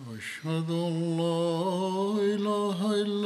أشهد أن لا إله إلا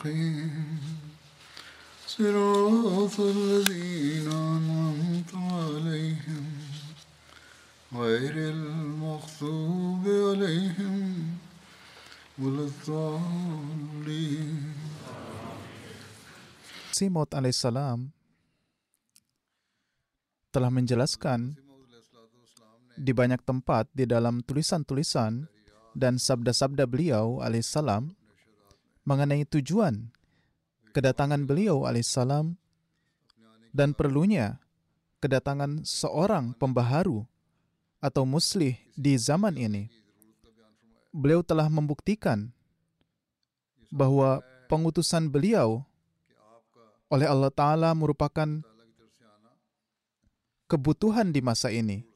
المستقيم صراط الذين أنعمت عليهم غير المغضوب عليهم ولا الضالين Simot alaihissalam telah menjelaskan di banyak tempat di dalam tulisan-tulisan dan sabda-sabda beliau alaihissalam mengenai tujuan kedatangan beliau alaihissalam dan perlunya kedatangan seorang pembaharu atau muslih di zaman ini. Beliau telah membuktikan bahwa pengutusan beliau oleh Allah Ta'ala merupakan kebutuhan di masa ini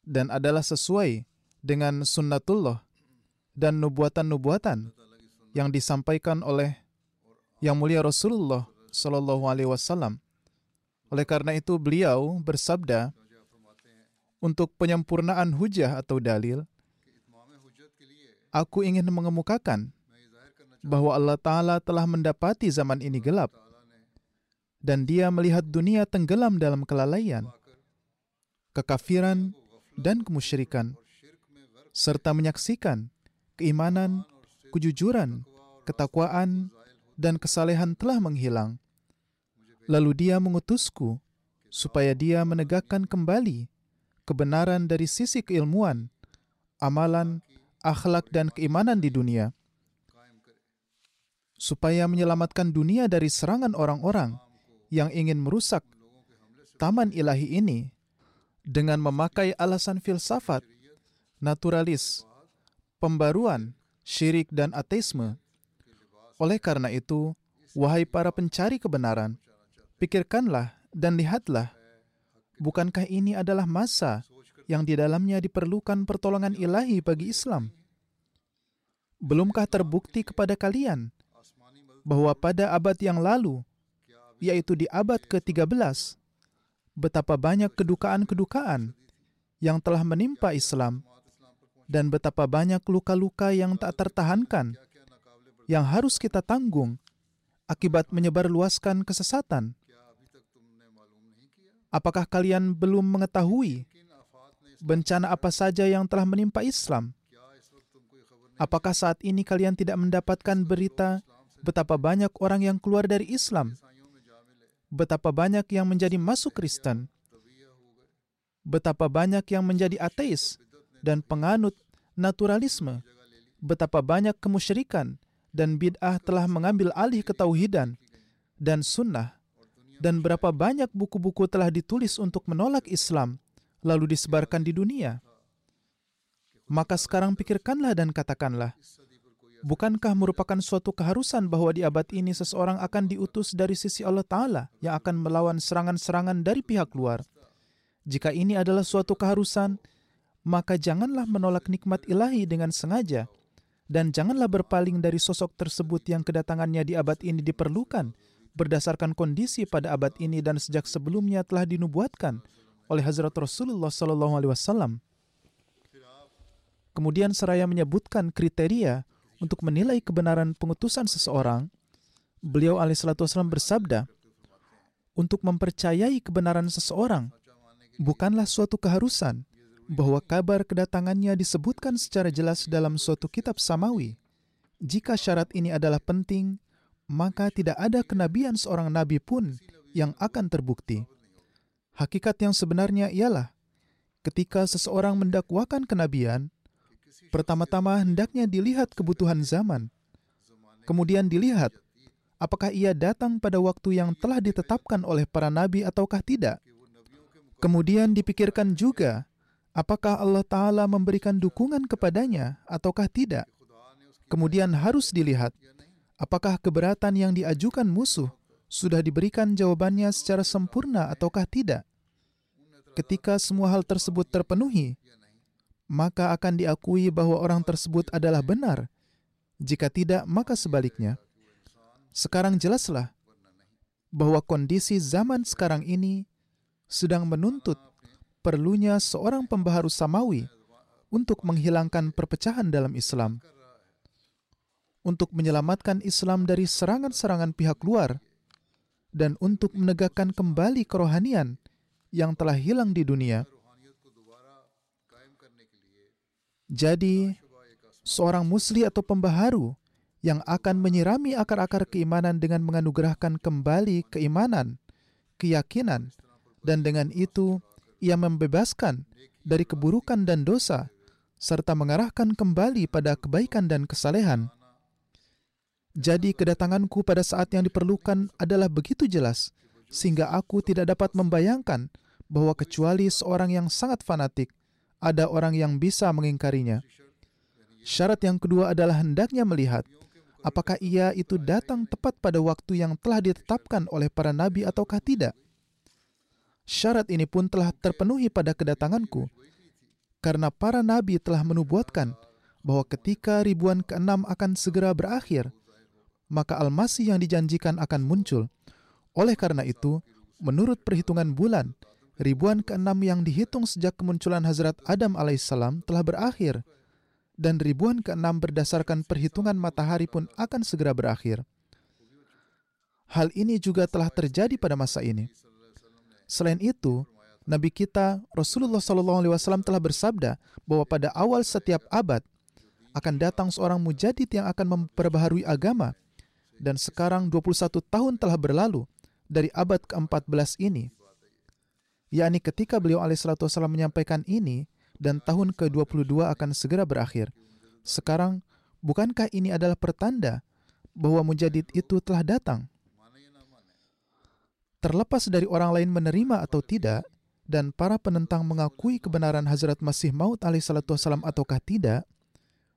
dan adalah sesuai dengan sunnatullah dan nubuatan-nubuatan yang disampaikan oleh yang mulia Rasulullah Shallallahu Alaihi Wasallam. Oleh karena itu beliau bersabda untuk penyempurnaan hujah atau dalil, aku ingin mengemukakan bahwa Allah Ta'ala telah mendapati zaman ini gelap dan dia melihat dunia tenggelam dalam kelalaian, kekafiran, dan kemusyrikan, serta menyaksikan keimanan, kejujuran, ketakwaan, dan kesalehan telah menghilang. Lalu dia mengutusku supaya dia menegakkan kembali kebenaran dari sisi keilmuan, amalan, akhlak, dan keimanan di dunia, supaya menyelamatkan dunia dari serangan orang-orang yang ingin merusak taman ilahi ini dengan memakai alasan filsafat, naturalis, pembaruan, syirik, dan ateisme. Oleh karena itu, wahai para pencari kebenaran, pikirkanlah dan lihatlah, bukankah ini adalah masa yang di dalamnya diperlukan pertolongan ilahi bagi Islam? Belumkah terbukti kepada kalian bahwa pada abad yang lalu, yaitu di abad ke-13, betapa banyak kedukaan-kedukaan yang telah menimpa Islam dan betapa banyak luka-luka yang tak tertahankan yang harus kita tanggung akibat menyebarluaskan kesesatan. Apakah kalian belum mengetahui bencana apa saja yang telah menimpa Islam? Apakah saat ini kalian tidak mendapatkan berita betapa banyak orang yang keluar dari Islam? Betapa banyak yang menjadi masuk Kristen? Betapa banyak yang menjadi ateis dan penganut naturalisme? Betapa banyak kemusyrikan dan bid'ah telah mengambil alih ketauhidan dan sunnah? Dan berapa banyak buku-buku telah ditulis untuk menolak Islam lalu disebarkan di dunia? Maka sekarang pikirkanlah dan katakanlah, Bukankah merupakan suatu keharusan bahwa di abad ini seseorang akan diutus dari sisi Allah Ta'ala yang akan melawan serangan-serangan dari pihak luar? Jika ini adalah suatu keharusan, maka janganlah menolak nikmat ilahi dengan sengaja, dan janganlah berpaling dari sosok tersebut yang kedatangannya di abad ini diperlukan berdasarkan kondisi pada abad ini dan sejak sebelumnya telah dinubuatkan oleh Hazrat Rasulullah SAW. Kemudian seraya menyebutkan kriteria untuk menilai kebenaran pengutusan seseorang, beliau alaihissalatu wassalam bersabda, untuk mempercayai kebenaran seseorang bukanlah suatu keharusan, bahwa kabar kedatangannya disebutkan secara jelas dalam suatu kitab samawi. Jika syarat ini adalah penting, maka tidak ada kenabian seorang nabi pun yang akan terbukti. Hakikat yang sebenarnya ialah ketika seseorang mendakwakan kenabian, pertama-tama hendaknya dilihat kebutuhan zaman. Kemudian dilihat apakah ia datang pada waktu yang telah ditetapkan oleh para nabi ataukah tidak. Kemudian dipikirkan juga apakah Allah Ta'ala memberikan dukungan kepadanya ataukah tidak. Kemudian harus dilihat, apakah keberatan yang diajukan musuh sudah diberikan jawabannya secara sempurna ataukah tidak. Ketika semua hal tersebut terpenuhi, maka akan diakui bahwa orang tersebut adalah benar. Jika tidak, maka sebaliknya. Sekarang jelaslah bahwa kondisi zaman sekarang ini sedang menuntut perlunya seorang pembaharu samawi untuk menghilangkan perpecahan dalam Islam, untuk menyelamatkan Islam dari serangan-serangan pihak luar, dan untuk menegakkan kembali kerohanian yang telah hilang di dunia. Jadi, seorang musli atau pembaharu yang akan menyirami akar-akar keimanan dengan menganugerahkan kembali keimanan, keyakinan, dan dengan itu ia membebaskan dari keburukan dan dosa, serta mengarahkan kembali pada kebaikan dan kesalehan. Jadi kedatanganku pada saat yang diperlukan adalah begitu jelas, sehingga aku tidak dapat membayangkan bahwa kecuali seorang yang sangat fanatik, ada orang yang bisa mengingkarinya. Syarat yang kedua adalah hendaknya melihat apakah ia itu datang tepat pada waktu yang telah ditetapkan oleh para nabi ataukah tidak. Syarat ini pun telah terpenuhi pada kedatanganku, karena para nabi telah menubuatkan bahwa ketika ribuan keenam akan segera berakhir, maka Al-Masih yang dijanjikan akan muncul. Oleh karena itu, menurut perhitungan bulan, ribuan keenam yang dihitung sejak kemunculan Hazrat Adam alaihissalam telah berakhir, dan ribuan keenam berdasarkan perhitungan matahari pun akan segera berakhir. Hal ini juga telah terjadi pada masa ini. Selain itu, Nabi kita Rasulullah SAW telah bersabda bahwa pada awal setiap abad akan datang seorang mujadid yang akan memperbaharui agama. Dan sekarang 21 tahun telah berlalu dari abad ke-14 ini. yakni ketika beliau wassalam menyampaikan ini dan tahun ke-22 akan segera berakhir. Sekarang, bukankah ini adalah pertanda bahwa mujadid itu telah datang? Terlepas dari orang lain menerima atau tidak, dan para penentang mengakui kebenaran Hazrat Masih Maud alaihissalatu wassalam ataukah tidak,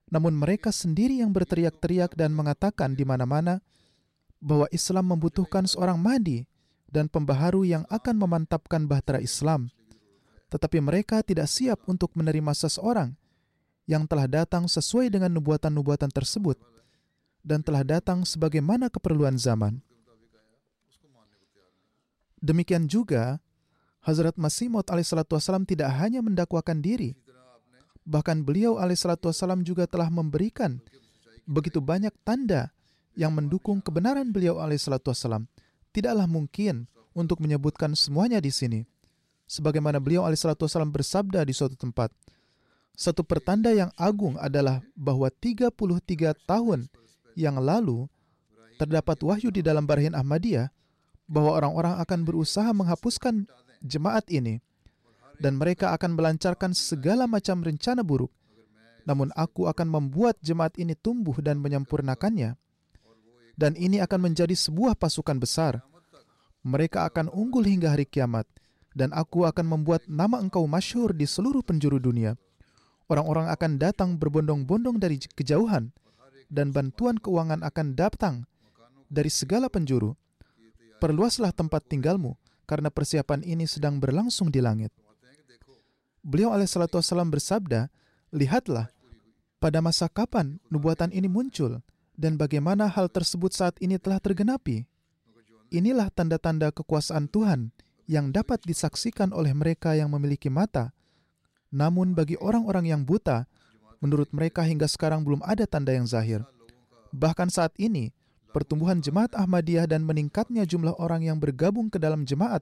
namun mereka sendiri yang berteriak-teriak dan mengatakan di mana-mana bahwa Islam membutuhkan seorang Mahdi dan pembaharu yang akan memantapkan bahtera Islam. Tetapi mereka tidak siap untuk menerima seseorang yang telah datang sesuai dengan nubuatan-nubuatan tersebut dan telah datang sebagaimana keperluan zaman. Demikian juga, Hazrat Masih Maud alaihissalatu wassalam tidak hanya mendakwakan diri, bahkan beliau alaihissalatu wassalam juga telah memberikan begitu banyak tanda yang mendukung kebenaran beliau alaihissalatu wassalam. Tidaklah mungkin untuk menyebutkan semuanya di sini. Sebagaimana beliau alaihissalatu wassalam bersabda di suatu tempat, satu pertanda yang agung adalah bahwa 33 tahun yang lalu terdapat wahyu di dalam Barahin Ahmadiyah bahwa orang-orang akan berusaha menghapuskan jemaat ini dan mereka akan melancarkan segala macam rencana buruk. Namun aku akan membuat jemaat ini tumbuh dan menyempurnakannya. Dan ini akan menjadi sebuah pasukan besar. Mereka akan unggul hingga hari kiamat. Dan aku akan membuat nama engkau masyhur di seluruh penjuru dunia. Orang-orang akan datang berbondong-bondong dari kejauhan. Dan bantuan keuangan akan datang dari segala penjuru perluaslah tempat tinggalmu, karena persiapan ini sedang berlangsung di langit. Beliau alaihissalatu wassalam bersabda, Lihatlah, pada masa kapan nubuatan ini muncul, dan bagaimana hal tersebut saat ini telah tergenapi. Inilah tanda-tanda kekuasaan Tuhan yang dapat disaksikan oleh mereka yang memiliki mata. Namun bagi orang-orang yang buta, menurut mereka hingga sekarang belum ada tanda yang zahir. Bahkan saat ini, pertumbuhan jemaat Ahmadiyah dan meningkatnya jumlah orang yang bergabung ke dalam jemaat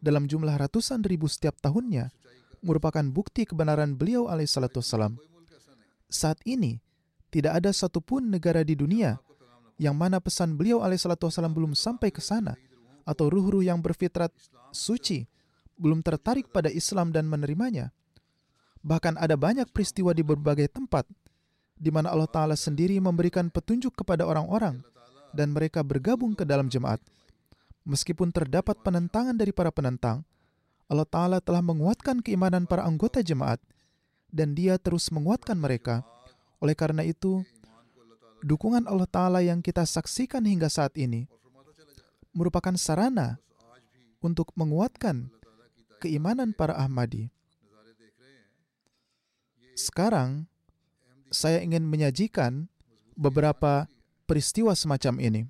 dalam jumlah ratusan ribu setiap tahunnya merupakan bukti kebenaran beliau alaihissalatu wassalam. Saat ini, tidak ada satupun negara di dunia yang mana pesan beliau alaihissalatu wassalam belum sampai ke sana atau ruh-ruh yang berfitrat suci belum tertarik pada Islam dan menerimanya. Bahkan ada banyak peristiwa di berbagai tempat di mana Allah Ta'ala sendiri memberikan petunjuk kepada orang-orang dan mereka bergabung ke dalam jemaat. Meskipun terdapat penentangan dari para penentang, Allah Ta'ala telah menguatkan keimanan para anggota jemaat dan dia terus menguatkan mereka. Oleh karena itu, dukungan Allah Ta'ala yang kita saksikan hingga saat ini merupakan sarana untuk menguatkan keimanan para Ahmadi. Sekarang, saya ingin menyajikan beberapa peristiwa semacam ini.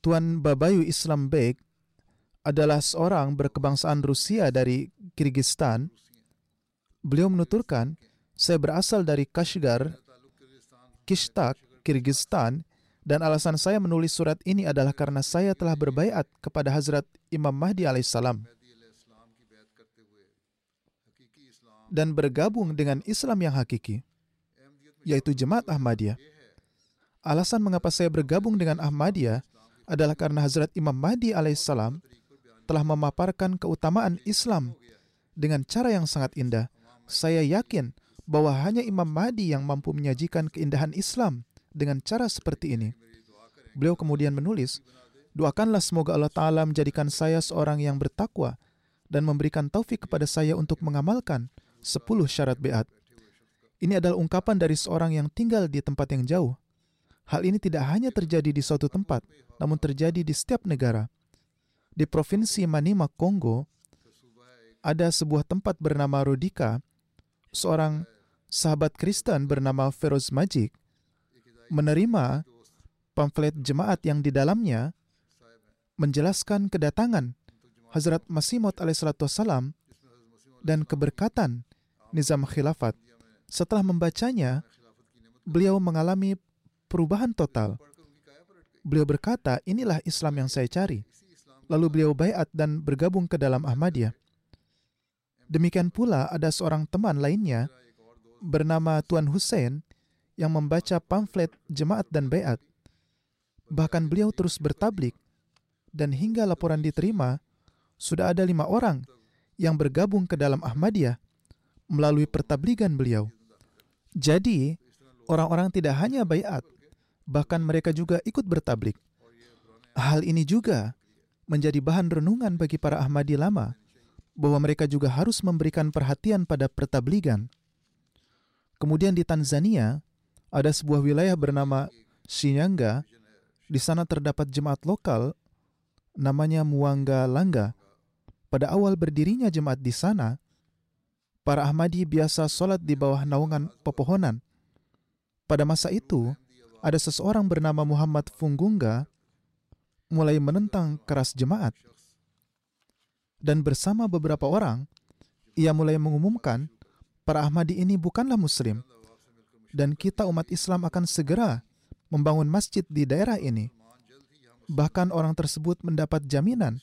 Tuan Babayu Islam Beg adalah seorang berkebangsaan Rusia dari Kyrgyzstan. Beliau menuturkan, saya berasal dari Kashgar, Kishtak, Kyrgyzstan, dan alasan saya menulis surat ini adalah karena saya telah berbaiat kepada Hazrat Imam Mahdi alaihissalam dan bergabung dengan Islam yang hakiki, yaitu Jemaat Ahmadiyah. Alasan mengapa saya bergabung dengan Ahmadiyah adalah karena Hazrat Imam Mahdi alaihissalam telah memaparkan keutamaan Islam dengan cara yang sangat indah. Saya yakin bahwa hanya Imam Mahdi yang mampu menyajikan keindahan Islam dengan cara seperti ini. Beliau kemudian menulis, Doakanlah semoga Allah Ta'ala menjadikan saya seorang yang bertakwa dan memberikan taufik kepada saya untuk mengamalkan sepuluh syarat beat. Ini adalah ungkapan dari seorang yang tinggal di tempat yang jauh. Hal ini tidak hanya terjadi di suatu tempat, namun terjadi di setiap negara. Di provinsi Manima, Kongo, ada sebuah tempat bernama Rodika, seorang sahabat Kristen bernama Feroz Majik, menerima pamflet jemaat yang di dalamnya menjelaskan kedatangan Hazrat Masih Maud alaihissalam dan keberkatan Nizam Khilafat. Setelah membacanya, beliau mengalami perubahan total. Beliau berkata, inilah Islam yang saya cari. Lalu beliau bayat dan bergabung ke dalam Ahmadiyah. Demikian pula ada seorang teman lainnya bernama Tuan Hussein yang membaca pamflet jemaat dan bayat. Bahkan beliau terus bertablik dan hingga laporan diterima, sudah ada lima orang yang bergabung ke dalam Ahmadiyah melalui pertabligan beliau. Jadi, orang-orang tidak hanya bayat, bahkan mereka juga ikut bertablik. Hal ini juga menjadi bahan renungan bagi para Ahmadi lama bahwa mereka juga harus memberikan perhatian pada pertabligan. Kemudian di Tanzania, ada sebuah wilayah bernama Shinyanga. Di sana terdapat jemaat lokal namanya Muanga Langga. Pada awal berdirinya jemaat di sana, para Ahmadi biasa sholat di bawah naungan pepohonan. Pada masa itu, ada seseorang bernama Muhammad Funggunga mulai menentang keras jemaat. Dan bersama beberapa orang, ia mulai mengumumkan para Ahmadi ini bukanlah Muslim, dan kita umat Islam akan segera membangun masjid di daerah ini. Bahkan orang tersebut mendapat jaminan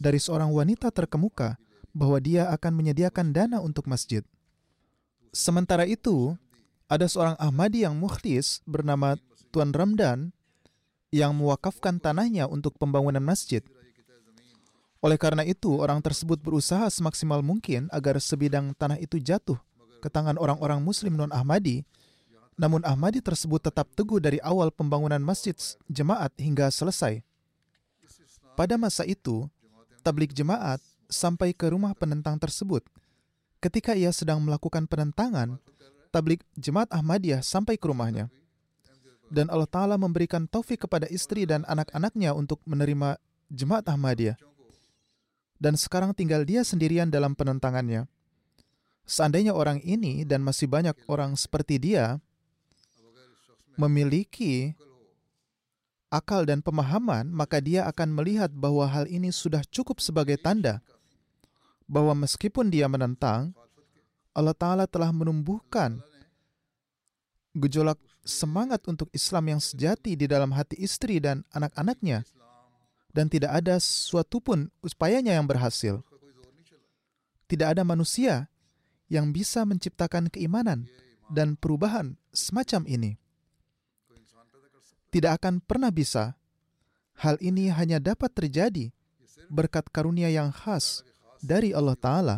dari seorang wanita terkemuka bahwa dia akan menyediakan dana untuk masjid. Sementara itu, ada seorang Ahmadi yang mukhlis bernama Tuan Ramdan yang mewakafkan tanahnya untuk pembangunan masjid. Oleh karena itu, orang tersebut berusaha semaksimal mungkin agar sebidang tanah itu jatuh ke tangan orang-orang muslim non-Ahmadi, namun Ahmadi tersebut tetap teguh dari awal pembangunan masjid jemaat hingga selesai. Pada masa itu, tablik jemaat sampai ke rumah penentang tersebut. Ketika ia sedang melakukan penentangan, tablik jemaat Ahmadiyah sampai ke rumahnya dan Allah Ta'ala memberikan taufik kepada istri dan anak-anaknya untuk menerima jemaat Ahmadiyah. Dan sekarang tinggal dia sendirian dalam penentangannya. Seandainya orang ini dan masih banyak orang seperti dia memiliki akal dan pemahaman, maka dia akan melihat bahwa hal ini sudah cukup sebagai tanda bahwa meskipun dia menentang, Allah Ta'ala telah menumbuhkan gejolak semangat untuk Islam yang sejati di dalam hati istri dan anak-anaknya. dan tidak ada suatu pun upayanya yang berhasil. Tidak ada manusia yang bisa menciptakan keimanan dan perubahan semacam ini. Tidak akan pernah bisa. Hal ini hanya dapat terjadi berkat karunia yang khas dari Allah Ta'ala.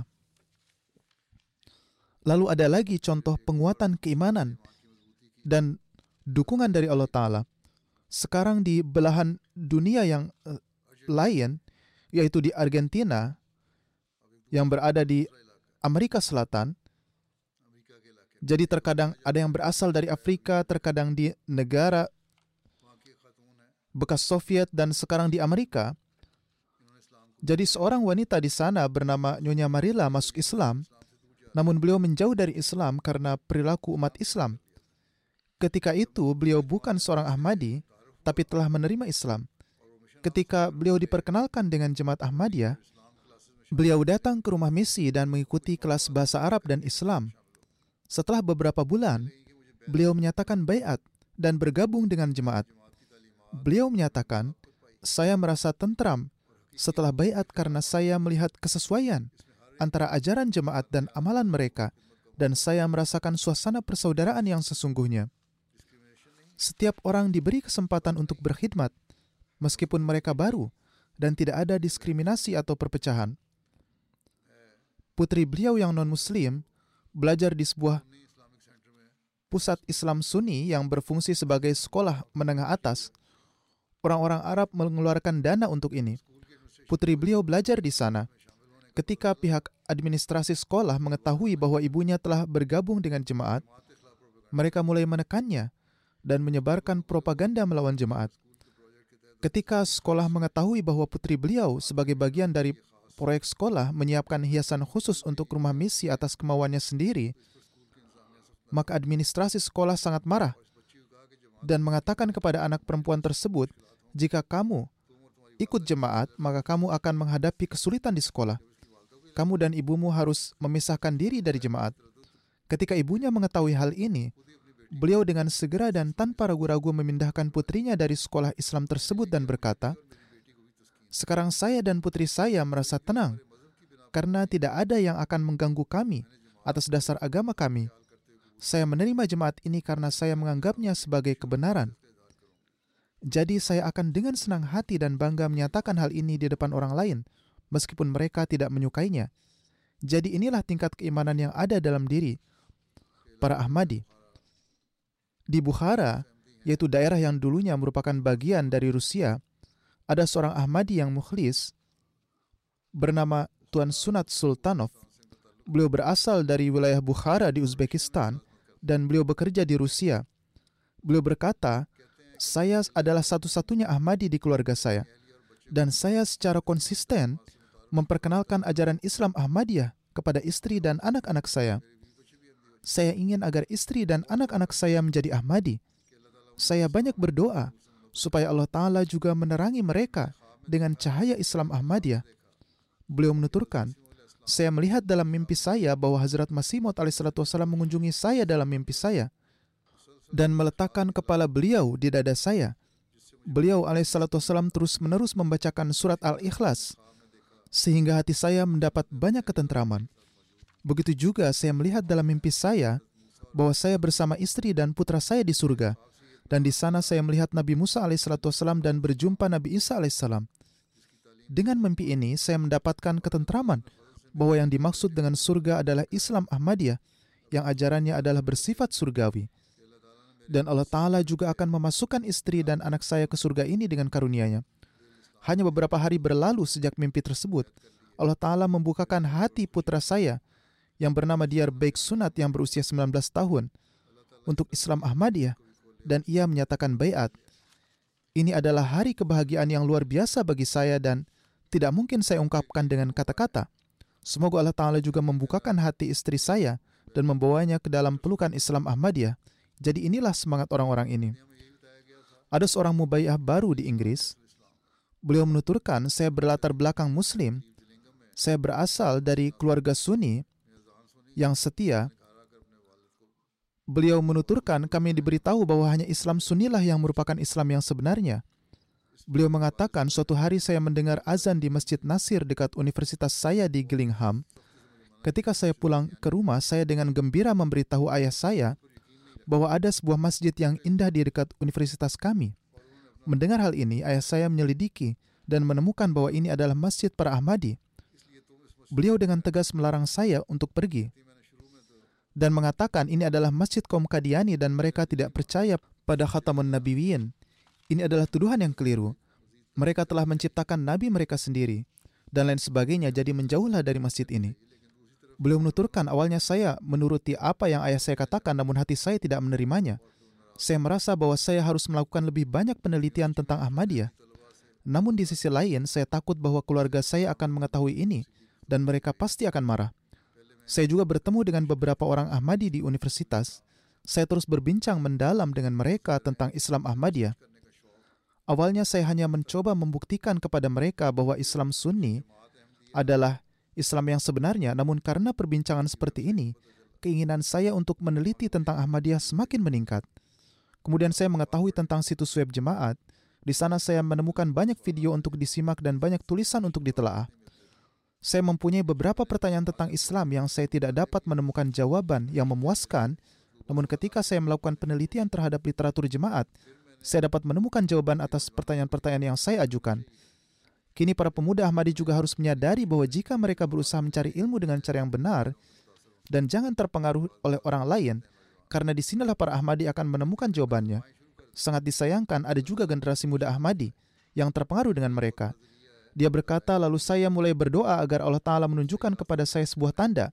Lalu ada lagi contoh penguatan keimanan dan dukungan dari Allah Ta'ala. Sekarang di belahan dunia yang uh, lain, yaitu di Argentina, yang berada di Amerika Selatan, jadi terkadang ada yang berasal dari Afrika, terkadang di negara bekas Soviet dan sekarang di Amerika. Jadi seorang wanita di sana bernama Nyonya Marila masuk Islam, namun beliau menjauh dari Islam karena perilaku umat Islam. Ketika itu beliau bukan seorang Ahmadi, tapi telah menerima Islam. Ketika beliau diperkenalkan dengan jemaat Ahmadiyah, beliau datang ke rumah misi dan mengikuti kelas bahasa Arab dan Islam. Setelah beberapa bulan, beliau menyatakan bayat dan bergabung dengan jemaat. Beliau menyatakan, saya merasa tentram setelah bayat karena saya melihat kesesuaian antara ajaran jemaat dan amalan mereka, dan saya merasakan suasana persaudaraan yang sesungguhnya. Setiap orang diberi kesempatan untuk berkhidmat, meskipun mereka baru dan tidak ada diskriminasi atau perpecahan. Putri beliau yang non-Muslim belajar di sebuah pusat Islam Sunni yang berfungsi sebagai sekolah menengah atas. Orang-orang Arab mengeluarkan dana untuk ini. Putri beliau belajar di sana. Ketika pihak administrasi sekolah mengetahui bahwa ibunya telah bergabung dengan jemaat, mereka mulai menekannya dan menyebarkan propaganda melawan jemaat. Ketika sekolah mengetahui bahwa putri beliau sebagai bagian dari proyek sekolah menyiapkan hiasan khusus untuk rumah misi atas kemauannya sendiri, maka administrasi sekolah sangat marah dan mengatakan kepada anak perempuan tersebut, "Jika kamu ikut jemaat, maka kamu akan menghadapi kesulitan di sekolah. Kamu dan ibumu harus memisahkan diri dari jemaat." Ketika ibunya mengetahui hal ini, beliau dengan segera dan tanpa ragu-ragu memindahkan putrinya dari sekolah Islam tersebut dan berkata, "Sekarang saya dan putri saya merasa tenang karena tidak ada yang akan mengganggu kami atas dasar agama kami. Saya menerima jemaat ini karena saya menganggapnya sebagai kebenaran." Jadi saya akan dengan senang hati dan bangga menyatakan hal ini di depan orang lain, meskipun mereka tidak menyukainya. Jadi inilah tingkat keimanan yang ada dalam diri para Ahmadi. Di Bukhara, yaitu daerah yang dulunya merupakan bagian dari Rusia, ada seorang Ahmadi yang mukhlis bernama Tuan Sunat Sultanov. Beliau berasal dari wilayah Bukhara di Uzbekistan dan beliau bekerja di Rusia. Beliau berkata, saya adalah satu-satunya Ahmadi di keluarga saya. Dan saya secara konsisten memperkenalkan ajaran Islam Ahmadiyah kepada istri dan anak-anak saya saya ingin agar istri dan anak-anak saya menjadi Ahmadi. Saya banyak berdoa supaya Allah Ta'ala juga menerangi mereka dengan cahaya Islam Ahmadiyah. Beliau menuturkan, saya melihat dalam mimpi saya bahwa Hazrat Masih Maud alaihissalam mengunjungi saya dalam mimpi saya dan meletakkan kepala beliau di dada saya. Beliau alaihissalam terus menerus membacakan surat Al-Ikhlas sehingga hati saya mendapat banyak ketentraman. Begitu juga saya melihat dalam mimpi saya bahwa saya bersama istri dan putra saya di surga. Dan di sana saya melihat Nabi Musa alaihissalam dan berjumpa Nabi Isa alaihissalam. Dengan mimpi ini, saya mendapatkan ketentraman bahwa yang dimaksud dengan surga adalah Islam Ahmadiyah yang ajarannya adalah bersifat surgawi. Dan Allah Ta'ala juga akan memasukkan istri dan anak saya ke surga ini dengan karunia-Nya. Hanya beberapa hari berlalu sejak mimpi tersebut, Allah Ta'ala membukakan hati putra saya yang bernama Diyar Baik Sunat yang berusia 19 tahun untuk Islam Ahmadiyah dan ia menyatakan bayat. Ini adalah hari kebahagiaan yang luar biasa bagi saya dan tidak mungkin saya ungkapkan dengan kata-kata. Semoga Allah Ta'ala juga membukakan hati istri saya dan membawanya ke dalam pelukan Islam Ahmadiyah. Jadi inilah semangat orang-orang ini. Ada seorang mubayyah baru di Inggris. Beliau menuturkan, saya berlatar belakang Muslim. Saya berasal dari keluarga Sunni yang setia, beliau menuturkan kami diberitahu bahwa hanya Islam Sunnilah yang merupakan Islam yang sebenarnya. Beliau mengatakan, suatu hari saya mendengar azan di Masjid Nasir dekat universitas saya di Gillingham. Ketika saya pulang ke rumah, saya dengan gembira memberitahu ayah saya bahwa ada sebuah masjid yang indah di dekat universitas kami. Mendengar hal ini, ayah saya menyelidiki dan menemukan bahwa ini adalah masjid para Ahmadi. Beliau dengan tegas melarang saya untuk pergi dan mengatakan ini adalah masjid kaum Kadiani dan mereka tidak percaya pada khatamun nabiyin. Ini adalah tuduhan yang keliru. Mereka telah menciptakan nabi mereka sendiri dan lain sebagainya jadi menjauhlah dari masjid ini. Beliau menuturkan awalnya saya menuruti apa yang ayah saya katakan namun hati saya tidak menerimanya. Saya merasa bahwa saya harus melakukan lebih banyak penelitian tentang Ahmadiyah. Namun di sisi lain, saya takut bahwa keluarga saya akan mengetahui ini dan mereka pasti akan marah. Saya juga bertemu dengan beberapa orang Ahmadi di universitas. Saya terus berbincang mendalam dengan mereka tentang Islam Ahmadiyah. Awalnya saya hanya mencoba membuktikan kepada mereka bahwa Islam Sunni adalah Islam yang sebenarnya, namun karena perbincangan seperti ini, keinginan saya untuk meneliti tentang Ahmadiyah semakin meningkat. Kemudian saya mengetahui tentang situs web jemaat. Di sana saya menemukan banyak video untuk disimak dan banyak tulisan untuk ditelaah. Saya mempunyai beberapa pertanyaan tentang Islam yang saya tidak dapat menemukan jawaban yang memuaskan, namun ketika saya melakukan penelitian terhadap literatur jemaat, saya dapat menemukan jawaban atas pertanyaan-pertanyaan yang saya ajukan. Kini para pemuda Ahmadi juga harus menyadari bahwa jika mereka berusaha mencari ilmu dengan cara yang benar dan jangan terpengaruh oleh orang lain, karena di sinilah para Ahmadi akan menemukan jawabannya. Sangat disayangkan ada juga generasi muda Ahmadi yang terpengaruh dengan mereka. Dia berkata, lalu saya mulai berdoa agar Allah Ta'ala menunjukkan kepada saya sebuah tanda.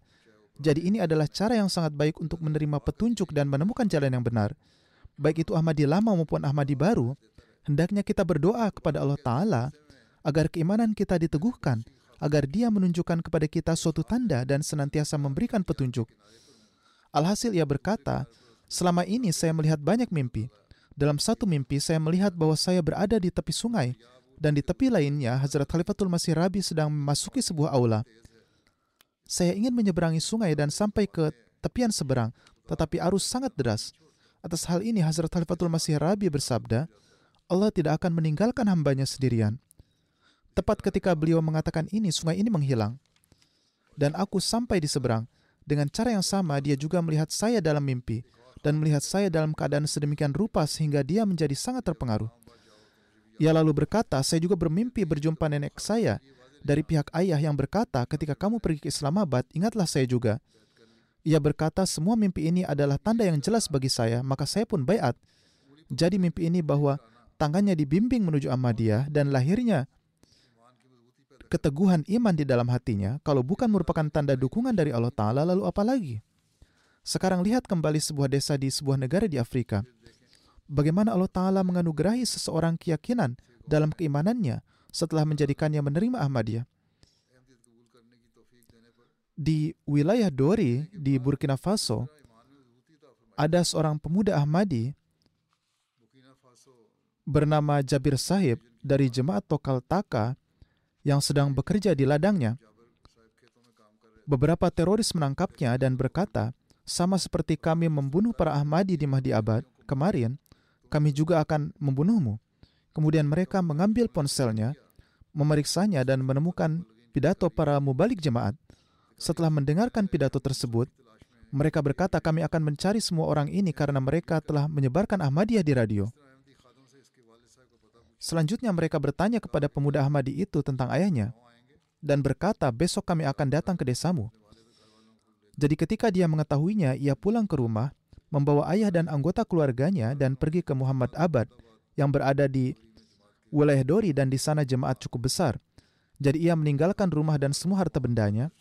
Jadi ini adalah cara yang sangat baik untuk menerima petunjuk dan menemukan jalan yang benar. Baik itu Ahmadi lama maupun Ahmadi baru, hendaknya kita berdoa kepada Allah Ta'ala agar keimanan kita diteguhkan, agar Dia menunjukkan kepada kita suatu tanda dan senantiasa memberikan petunjuk. Alhasil ia berkata, selama ini saya melihat banyak mimpi. Dalam satu mimpi saya melihat bahwa saya berada di tepi sungai dan di tepi lainnya Hazrat Khalifatul Masih Rabi sedang memasuki sebuah aula. Saya ingin menyeberangi sungai dan sampai ke tepian seberang, tetapi arus sangat deras. Atas hal ini Hazrat Khalifatul Masih Rabi bersabda, Allah tidak akan meninggalkan hambanya sendirian. Tepat ketika beliau mengatakan ini, sungai ini menghilang. Dan aku sampai di seberang. Dengan cara yang sama, dia juga melihat saya dalam mimpi dan melihat saya dalam keadaan sedemikian rupa sehingga dia menjadi sangat terpengaruh. Ia lalu berkata, saya juga bermimpi berjumpa nenek saya dari pihak ayah yang berkata, ketika kamu pergi ke Islamabad, ingatlah saya juga. Ia berkata, semua mimpi ini adalah tanda yang jelas bagi saya, maka saya pun bayat. Jadi mimpi ini bahwa tangannya dibimbing menuju Ahmadiyah dan lahirnya keteguhan iman di dalam hatinya, kalau bukan merupakan tanda dukungan dari Allah Ta'ala, lalu apa lagi? Sekarang lihat kembali sebuah desa di sebuah negara di Afrika. Bagaimana Allah Ta'ala menganugerahi seseorang keyakinan dalam keimanannya setelah menjadikannya menerima Ahmadiyah. Di wilayah Dori di Burkina Faso, ada seorang pemuda Ahmadi bernama Jabir Sahib dari Jemaat Tokal Taka yang sedang bekerja di ladangnya. Beberapa teroris menangkapnya dan berkata, sama seperti kami membunuh para Ahmadi di Mahdi Abad kemarin, kami juga akan membunuhmu. Kemudian mereka mengambil ponselnya, memeriksanya dan menemukan pidato para mubalik jemaat. Setelah mendengarkan pidato tersebut, mereka berkata kami akan mencari semua orang ini karena mereka telah menyebarkan Ahmadiyah di radio. Selanjutnya mereka bertanya kepada pemuda Ahmadi itu tentang ayahnya dan berkata, besok kami akan datang ke desamu. Jadi ketika dia mengetahuinya, ia pulang ke rumah, membawa ayah dan anggota keluarganya dan pergi ke Muhammad Abad yang berada di wilayah Dori dan di sana jemaat cukup besar. Jadi ia meninggalkan rumah dan semua harta bendanya.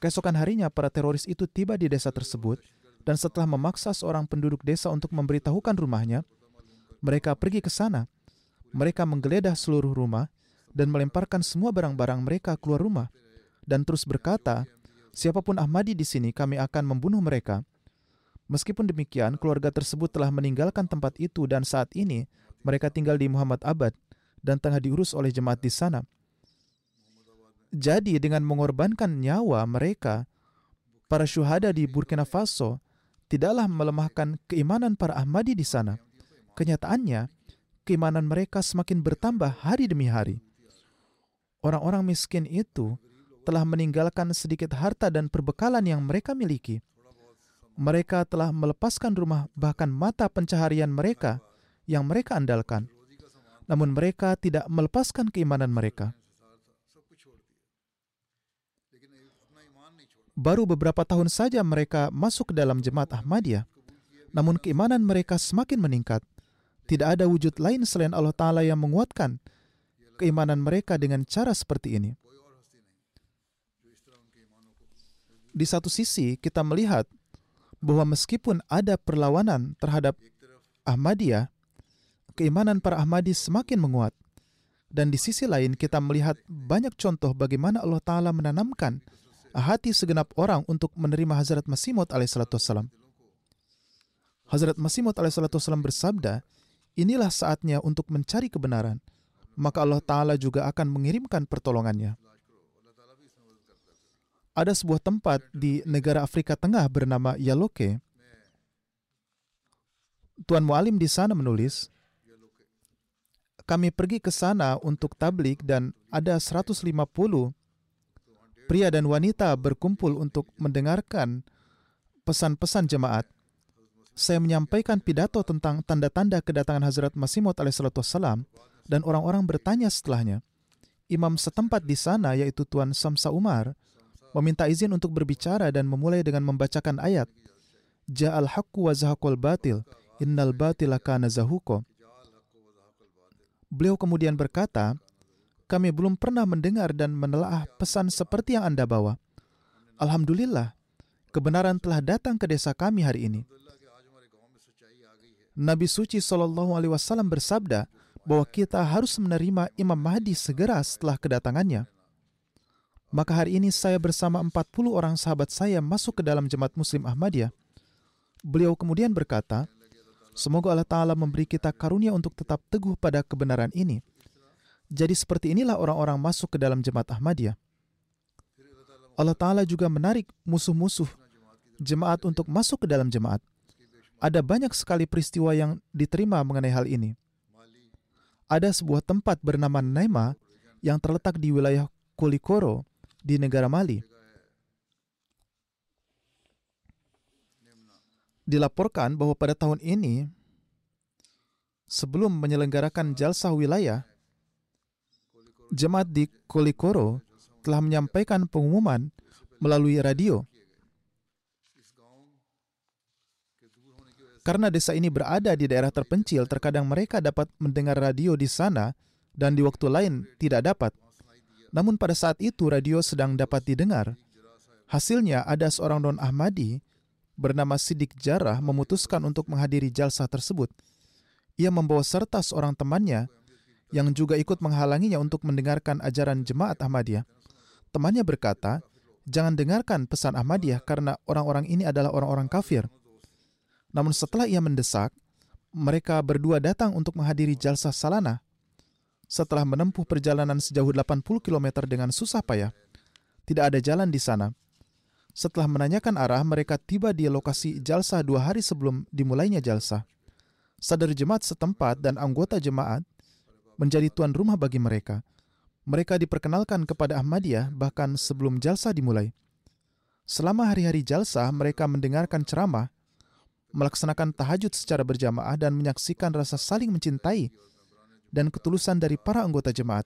Keesokan harinya para teroris itu tiba di desa tersebut dan setelah memaksa seorang penduduk desa untuk memberitahukan rumahnya, mereka pergi ke sana mereka menggeledah seluruh rumah dan melemparkan semua barang-barang mereka keluar rumah dan terus berkata, siapa pun Ahmadi di sini kami akan membunuh mereka. Meskipun demikian, keluarga tersebut telah meninggalkan tempat itu dan saat ini mereka tinggal di Muhammad Abad dan tengah diurus oleh jemaat di sana. Jadi dengan mengorbankan nyawa mereka, para syuhada di Burkina Faso tidaklah melemahkan keimanan para Ahmadi di sana. Kenyataannya, keimanan mereka semakin bertambah hari demi hari. Orang-orang miskin itu telah meninggalkan sedikit harta dan perbekalan yang mereka miliki. Mereka telah melepaskan rumah, bahkan mata pencaharian mereka yang mereka andalkan. Namun, mereka tidak melepaskan keimanan mereka. Baru beberapa tahun saja mereka masuk ke dalam jemaat Ahmadiyah, namun keimanan mereka semakin meningkat. Tidak ada wujud lain selain Allah Ta'ala yang menguatkan keimanan mereka dengan cara seperti ini. Di satu sisi, kita melihat bahwa meskipun ada perlawanan terhadap Ahmadiyah, keimanan para Ahmadi semakin menguat. Dan di sisi lain, kita melihat banyak contoh bagaimana Allah Ta'ala menanamkan hati segenap orang untuk menerima Hazrat Masih Maud alaihissalam. Hazrat Masih Maud alaihissalam bersabda, inilah saatnya untuk mencari kebenaran, maka Allah Ta'ala juga akan mengirimkan pertolongannya. Ada sebuah tempat di negara Afrika Tengah bernama Yaloke. Tuan Mualim di sana menulis, kami pergi ke sana untuk tablik dan ada 150 pria dan wanita berkumpul untuk mendengarkan pesan-pesan jemaat. Saya menyampaikan pidato tentang tanda-tanda kedatangan Hazrat Masih Maud dan orang-orang bertanya setelahnya. Imam setempat di sana yaitu Tuan Samsa Umar meminta izin untuk berbicara dan memulai dengan membacakan ayat Ja'al haqqu wa zahaqul batil innal batila kana zahuko. Beliau kemudian berkata, kami belum pernah mendengar dan menelaah pesan seperti yang Anda bawa. Alhamdulillah, kebenaran telah datang ke desa kami hari ini. Nabi suci Shallallahu Alaihi Wasallam bersabda bahwa kita harus menerima Imam Mahdi segera setelah kedatangannya. Maka hari ini saya bersama 40 orang sahabat saya masuk ke dalam jemaat Muslim Ahmadiyah. Beliau kemudian berkata, Semoga Allah Ta'ala memberi kita karunia untuk tetap teguh pada kebenaran ini jadi seperti inilah orang-orang masuk ke dalam jemaat Ahmadiyah. Allah Ta'ala juga menarik musuh-musuh jemaat untuk masuk ke dalam jemaat. Ada banyak sekali peristiwa yang diterima mengenai hal ini. Ada sebuah tempat bernama Naima yang terletak di wilayah Kulikoro di negara Mali. Dilaporkan bahwa pada tahun ini, sebelum menyelenggarakan jalsah wilayah, jemaat di Kolikoro telah menyampaikan pengumuman melalui radio. Karena desa ini berada di daerah terpencil, terkadang mereka dapat mendengar radio di sana dan di waktu lain tidak dapat. Namun pada saat itu radio sedang dapat didengar. Hasilnya ada seorang non Ahmadi bernama Sidik Jarah memutuskan untuk menghadiri jalsah tersebut. Ia membawa serta seorang temannya yang juga ikut menghalanginya untuk mendengarkan ajaran jemaat Ahmadiyah. Temannya berkata, jangan dengarkan pesan Ahmadiyah karena orang-orang ini adalah orang-orang kafir. Namun setelah ia mendesak, mereka berdua datang untuk menghadiri jalsah salana. Setelah menempuh perjalanan sejauh 80 km dengan susah payah, tidak ada jalan di sana. Setelah menanyakan arah, mereka tiba di lokasi jalsah dua hari sebelum dimulainya jalsah. Sadar jemaat setempat dan anggota jemaat menjadi tuan rumah bagi mereka. Mereka diperkenalkan kepada Ahmadiyah bahkan sebelum jalsa dimulai. Selama hari-hari jalsa, mereka mendengarkan ceramah, melaksanakan tahajud secara berjamaah dan menyaksikan rasa saling mencintai dan ketulusan dari para anggota jemaat.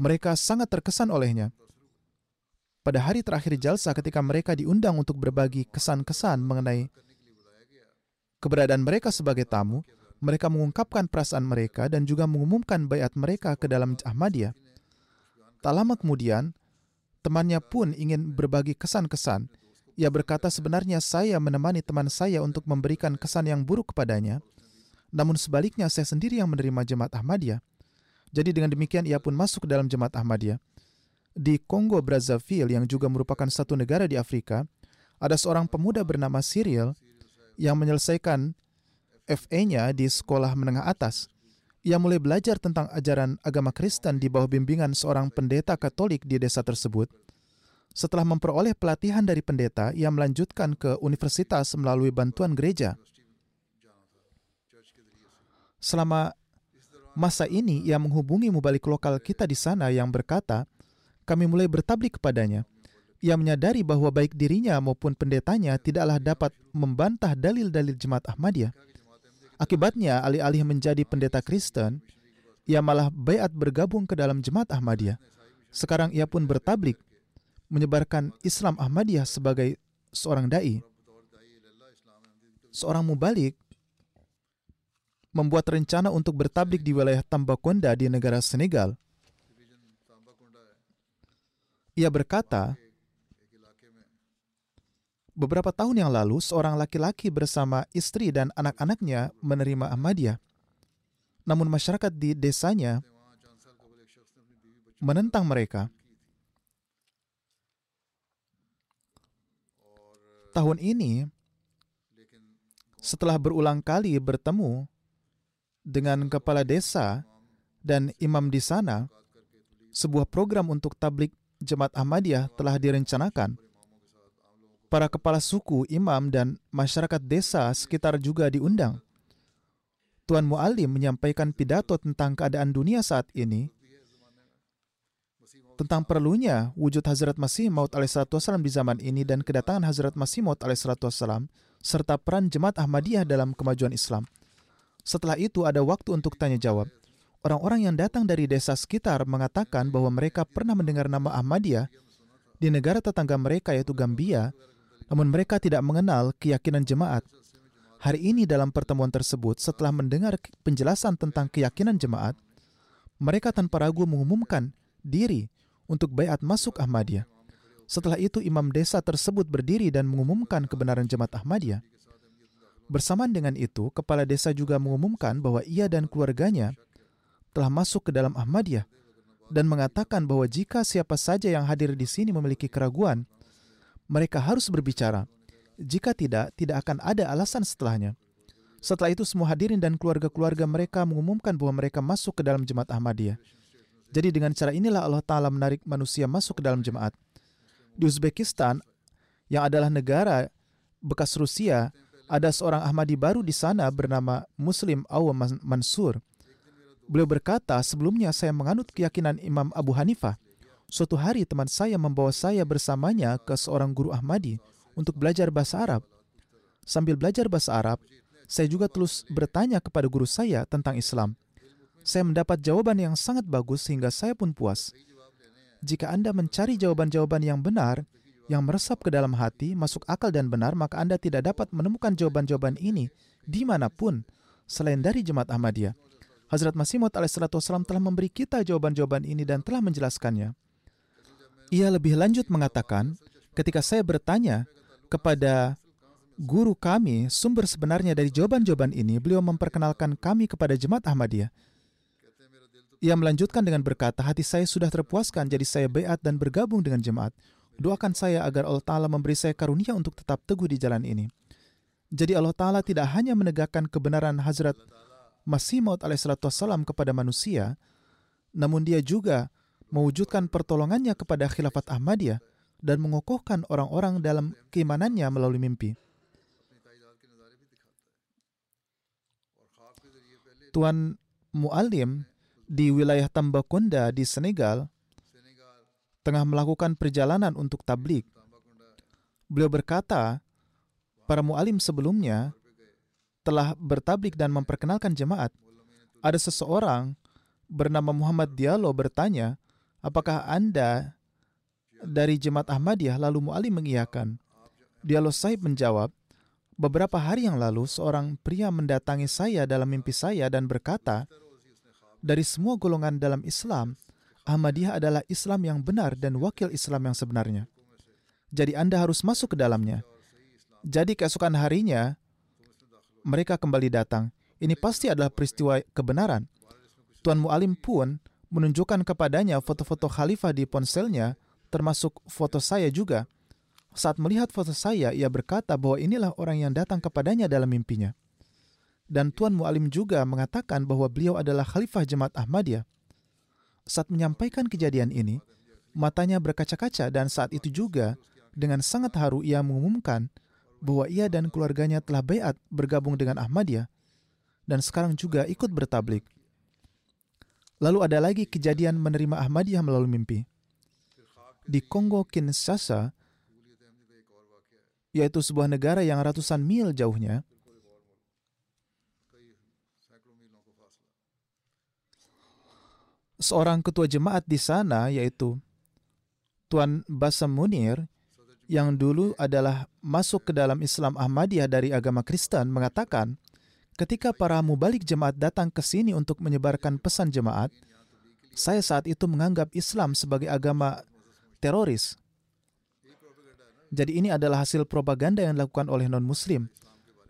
Mereka sangat terkesan olehnya. Pada hari terakhir jalsa ketika mereka diundang untuk berbagi kesan-kesan mengenai keberadaan mereka sebagai tamu, mereka mengungkapkan perasaan mereka dan juga mengumumkan bayat mereka ke dalam Ahmadiyah. Tak lama kemudian, temannya pun ingin berbagi kesan-kesan. Ia berkata sebenarnya saya menemani teman saya untuk memberikan kesan yang buruk kepadanya, namun sebaliknya saya sendiri yang menerima jemaat Ahmadiyah. Jadi dengan demikian ia pun masuk ke dalam jemaat Ahmadiyah. Di Kongo Brazzaville yang juga merupakan satu negara di Afrika, ada seorang pemuda bernama Cyril yang menyelesaikan FA-nya di sekolah menengah atas. Ia mulai belajar tentang ajaran agama Kristen di bawah bimbingan seorang pendeta Katolik di desa tersebut. Setelah memperoleh pelatihan dari pendeta, ia melanjutkan ke universitas melalui bantuan gereja. Selama Masa ini ia menghubungi mubalik lokal kita di sana yang berkata, kami mulai bertablik kepadanya. Ia menyadari bahwa baik dirinya maupun pendetanya tidaklah dapat membantah dalil-dalil jemaat Ahmadiyah. Akibatnya, alih-alih menjadi pendeta Kristen, ia malah bayat bergabung ke dalam jemaat Ahmadiyah. Sekarang ia pun bertablik, menyebarkan Islam Ahmadiyah sebagai seorang dai. Seorang mubalik membuat rencana untuk bertablik di wilayah Tambaconda di negara Senegal. Ia berkata, beberapa tahun yang lalu seorang laki-laki bersama istri dan anak-anaknya menerima Ahmadiyah. Namun masyarakat di desanya menentang mereka. Tahun ini, setelah berulang kali bertemu dengan kepala desa dan imam di sana, sebuah program untuk tablik jemaat Ahmadiyah telah direncanakan. Para kepala suku, imam, dan masyarakat desa sekitar juga diundang. Tuan Mu'alim menyampaikan pidato tentang keadaan dunia saat ini, tentang perlunya wujud Hazrat Masih Maud alaihissalam di zaman ini dan kedatangan Hazrat Masih Maud alaihissalam serta peran jemaat Ahmadiyah dalam kemajuan Islam. Setelah itu ada waktu untuk tanya jawab. Orang-orang yang datang dari desa sekitar mengatakan bahwa mereka pernah mendengar nama Ahmadiyah di negara tetangga mereka yaitu Gambia, namun mereka tidak mengenal keyakinan jemaat. Hari ini dalam pertemuan tersebut, setelah mendengar penjelasan tentang keyakinan jemaat, mereka tanpa ragu mengumumkan diri untuk bayat masuk Ahmadiyah. Setelah itu imam desa tersebut berdiri dan mengumumkan kebenaran jemaat Ahmadiyah. Bersamaan dengan itu, kepala desa juga mengumumkan bahwa ia dan keluarganya telah masuk ke dalam Ahmadiyah dan mengatakan bahwa jika siapa saja yang hadir di sini memiliki keraguan, mereka harus berbicara. Jika tidak, tidak akan ada alasan setelahnya. Setelah itu semua hadirin dan keluarga-keluarga mereka mengumumkan bahwa mereka masuk ke dalam jemaat Ahmadiyah. Jadi dengan cara inilah Allah Ta'ala menarik manusia masuk ke dalam jemaat. Di Uzbekistan, yang adalah negara bekas Rusia, ada seorang Ahmadi baru di sana bernama Muslim Awa Mansur. Beliau berkata, sebelumnya saya menganut keyakinan Imam Abu Hanifah. Suatu hari teman saya membawa saya bersamanya ke seorang guru Ahmadi untuk belajar bahasa Arab. Sambil belajar bahasa Arab, saya juga terus bertanya kepada guru saya tentang Islam. Saya mendapat jawaban yang sangat bagus sehingga saya pun puas. Jika Anda mencari jawaban-jawaban yang benar, yang meresap ke dalam hati, masuk akal dan benar, maka Anda tidak dapat menemukan jawaban-jawaban ini di mana pun selain dari jemaat Ahmadiyah. Hazrat Masih Maud alaihissalam telah memberi kita jawaban-jawaban ini dan telah menjelaskannya. Ia lebih lanjut mengatakan, ketika saya bertanya kepada guru kami sumber sebenarnya dari jawaban-jawaban ini, beliau memperkenalkan kami kepada jemaat Ahmadiyah. Ia melanjutkan dengan berkata, hati saya sudah terpuaskan, jadi saya beat dan bergabung dengan jemaat. Doakan saya agar Allah Ta'ala memberi saya karunia untuk tetap teguh di jalan ini. Jadi Allah Ta'ala tidak hanya menegakkan kebenaran Hazrat Masih Maud alaihissalam kepada manusia, namun dia juga mewujudkan pertolongannya kepada khilafat Ahmadiyah dan mengokohkan orang-orang dalam keimanannya melalui mimpi. Tuan Mu'alim di wilayah Tambaconda di Senegal tengah melakukan perjalanan untuk tablik. Beliau berkata, para mu'alim sebelumnya telah bertablik dan memperkenalkan jemaat. Ada seseorang bernama Muhammad Diallo bertanya, apakah Anda dari jemaat Ahmadiyah lalu mu'alim mengiyakan. Diallo Saib menjawab, beberapa hari yang lalu seorang pria mendatangi saya dalam mimpi saya dan berkata, dari semua golongan dalam Islam, Ahmadiyah adalah Islam yang benar dan wakil Islam yang sebenarnya. Jadi Anda harus masuk ke dalamnya. Jadi keesokan harinya, mereka kembali datang. Ini pasti adalah peristiwa kebenaran. Tuan Mu'alim pun menunjukkan kepadanya foto-foto khalifah di ponselnya, termasuk foto saya juga. Saat melihat foto saya, ia berkata bahwa inilah orang yang datang kepadanya dalam mimpinya. Dan Tuan Mu'alim juga mengatakan bahwa beliau adalah khalifah jemaat Ahmadiyah. Saat menyampaikan kejadian ini, matanya berkaca-kaca dan saat itu juga dengan sangat haru ia mengumumkan bahwa ia dan keluarganya telah bayat bergabung dengan Ahmadiyah dan sekarang juga ikut bertablik. Lalu ada lagi kejadian menerima Ahmadiyah melalui mimpi. Di Kongo Kinshasa, yaitu sebuah negara yang ratusan mil jauhnya, seorang ketua jemaat di sana yaitu Tuan Basam Munir yang dulu adalah masuk ke dalam Islam Ahmadiyah dari agama Kristen mengatakan ketika para mubalik jemaat datang ke sini untuk menyebarkan pesan jemaat, saya saat itu menganggap Islam sebagai agama teroris. Jadi ini adalah hasil propaganda yang dilakukan oleh non-muslim.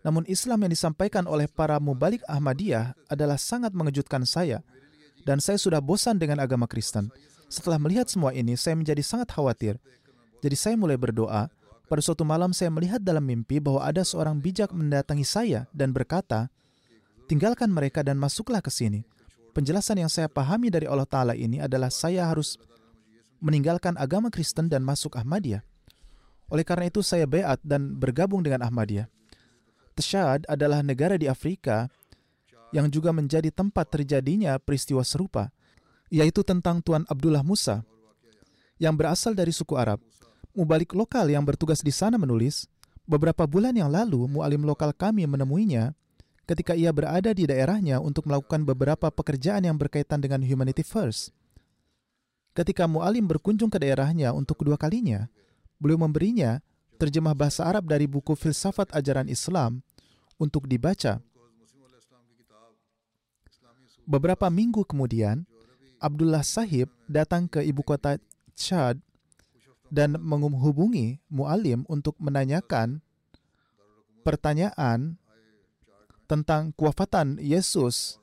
Namun Islam yang disampaikan oleh para mubalik Ahmadiyah adalah sangat mengejutkan saya. Dan saya sudah bosan dengan agama Kristen. Setelah melihat semua ini, saya menjadi sangat khawatir. Jadi saya mulai berdoa. Pada suatu malam saya melihat dalam mimpi bahwa ada seorang bijak mendatangi saya dan berkata, tinggalkan mereka dan masuklah ke sini. Penjelasan yang saya pahami dari Allah Ta'ala ini adalah saya harus meninggalkan agama Kristen dan masuk Ahmadiyah. Oleh karena itu saya beat dan bergabung dengan Ahmadiyah. Tashad adalah negara di Afrika yang juga menjadi tempat terjadinya peristiwa serupa, yaitu tentang Tuan Abdullah Musa yang berasal dari suku Arab. Mubalik lokal yang bertugas di sana menulis, beberapa bulan yang lalu mualim lokal kami menemuinya ketika ia berada di daerahnya untuk melakukan beberapa pekerjaan yang berkaitan dengan humanity first. Ketika mualim berkunjung ke daerahnya untuk kedua kalinya, beliau memberinya terjemah bahasa Arab dari buku filsafat ajaran Islam untuk dibaca. Beberapa minggu kemudian, Abdullah Sahib datang ke ibu kota Chad dan menghubungi mualim untuk menanyakan pertanyaan tentang kewafatan Yesus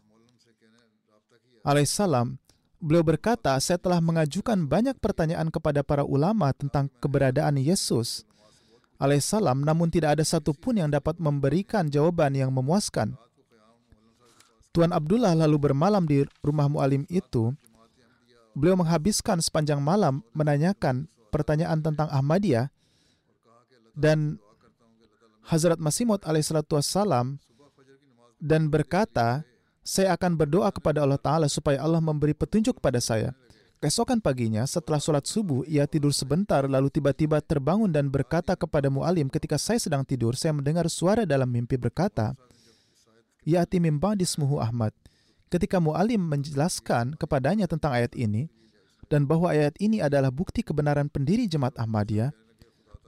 alaihissalam. Beliau berkata, saya telah mengajukan banyak pertanyaan kepada para ulama tentang keberadaan Yesus alaihissalam, namun tidak ada satupun yang dapat memberikan jawaban yang memuaskan. Tuan Abdullah lalu bermalam di rumah mualim itu. Beliau menghabiskan sepanjang malam menanyakan pertanyaan tentang Ahmadiyah dan Hazrat Masih Maud alaihissalam dan berkata, saya akan berdoa kepada Allah Ta'ala supaya Allah memberi petunjuk kepada saya. Keesokan paginya, setelah sholat subuh, ia tidur sebentar lalu tiba-tiba terbangun dan berkata kepada mu'alim ketika saya sedang tidur, saya mendengar suara dalam mimpi berkata, Ya'ati min ba'dismuhu Ahmad. Ketika mu'alim menjelaskan kepadanya tentang ayat ini, dan bahwa ayat ini adalah bukti kebenaran pendiri jemaat Ahmadiyah,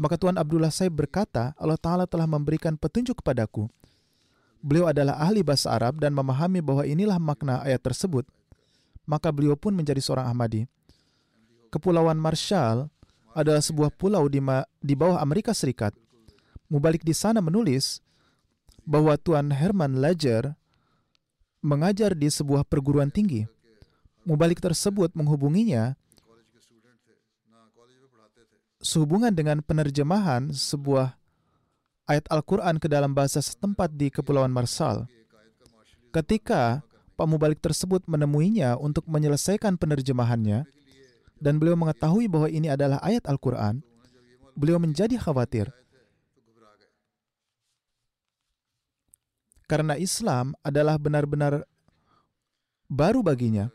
maka Tuan Abdullah Saib berkata, Allah Ta'ala telah memberikan petunjuk kepadaku. Beliau adalah ahli bahasa Arab dan memahami bahwa inilah makna ayat tersebut maka beliau pun menjadi seorang Ahmadi. Kepulauan Marshall adalah sebuah pulau di, di bawah Amerika Serikat. Mubalik di sana menulis bahwa Tuan Herman Ledger mengajar di sebuah perguruan tinggi. Mubalik tersebut menghubunginya sehubungan dengan penerjemahan sebuah ayat Al-Quran ke dalam bahasa setempat di Kepulauan Marshall. Ketika Pak Mubalik tersebut menemuinya untuk menyelesaikan penerjemahannya, dan beliau mengetahui bahwa ini adalah ayat Al-Quran, beliau menjadi khawatir. Karena Islam adalah benar-benar baru baginya.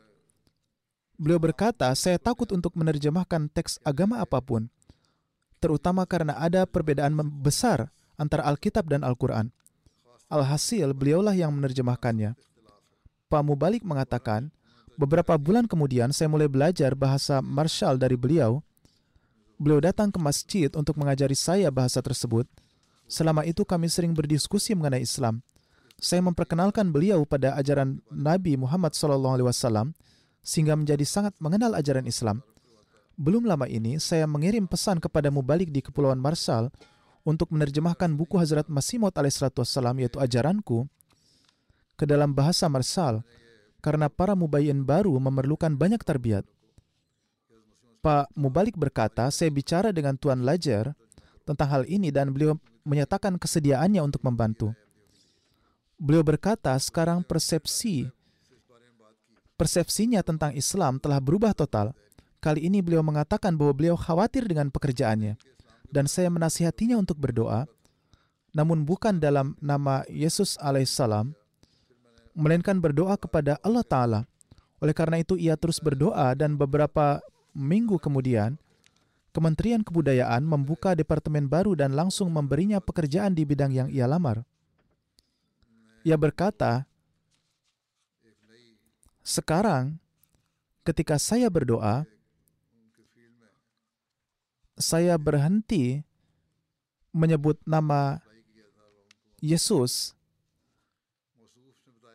Beliau berkata, saya takut untuk menerjemahkan teks agama apa pun, terutama karena ada perbedaan besar antara Alkitab dan Al-Quran. Alhasil, beliaulah yang menerjemahkannya. Pak Mubalik mengatakan, beberapa bulan kemudian saya mulai belajar bahasa Marshall dari beliau. Beliau datang ke masjid untuk mengajari saya bahasa tersebut. Selama itu kami sering berdiskusi mengenai Islam. Saya memperkenalkan beliau pada ajaran Nabi Muhammad SAW sehingga menjadi sangat mengenal ajaran Islam. Belum lama ini, saya mengirim pesan kepada Mubalik di Kepulauan Marshall untuk menerjemahkan buku Hazrat Masih Maud yaitu ajaranku ke dalam bahasa Marsal karena para mubayyin baru memerlukan banyak terbiat. Pak Mubalik berkata, saya bicara dengan Tuan Lajer tentang hal ini dan beliau menyatakan kesediaannya untuk membantu. Beliau berkata, sekarang persepsi persepsinya tentang Islam telah berubah total. Kali ini beliau mengatakan bahwa beliau khawatir dengan pekerjaannya dan saya menasihatinya untuk berdoa, namun bukan dalam nama Yesus alaihissalam, melainkan berdoa kepada Allah Ta'ala Oleh karena itu, ia terus berdoa dan beberapa minggu kemudian, Kementerian Kebudayaan membuka departemen baru dan langsung memberinya pekerjaan di bidang yang ia lamar. Ia berkata, "Sekarang, ketika saya berdoa, saya berhenti menyebut nama Yesus,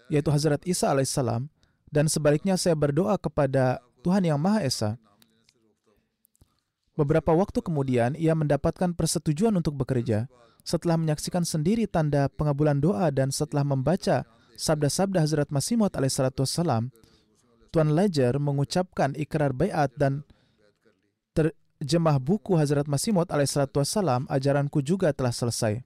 yaitu Hazrat Isa alaihissalam, dan sebaliknya saya berdoa kepada Tuhan Yang Maha Esa. Beberapa waktu kemudian, ia mendapatkan persetujuan untuk bekerja. Setelah menyaksikan sendiri tanda pengabulan doa dan setelah membaca sabda-sabda Hazrat Masih Maud alaihissalam, Tuan Ledger mengucapkan ikrar bayat dan terjemah buku Hazrat Masih Maud alaihissalam, ajaranku juga telah selesai.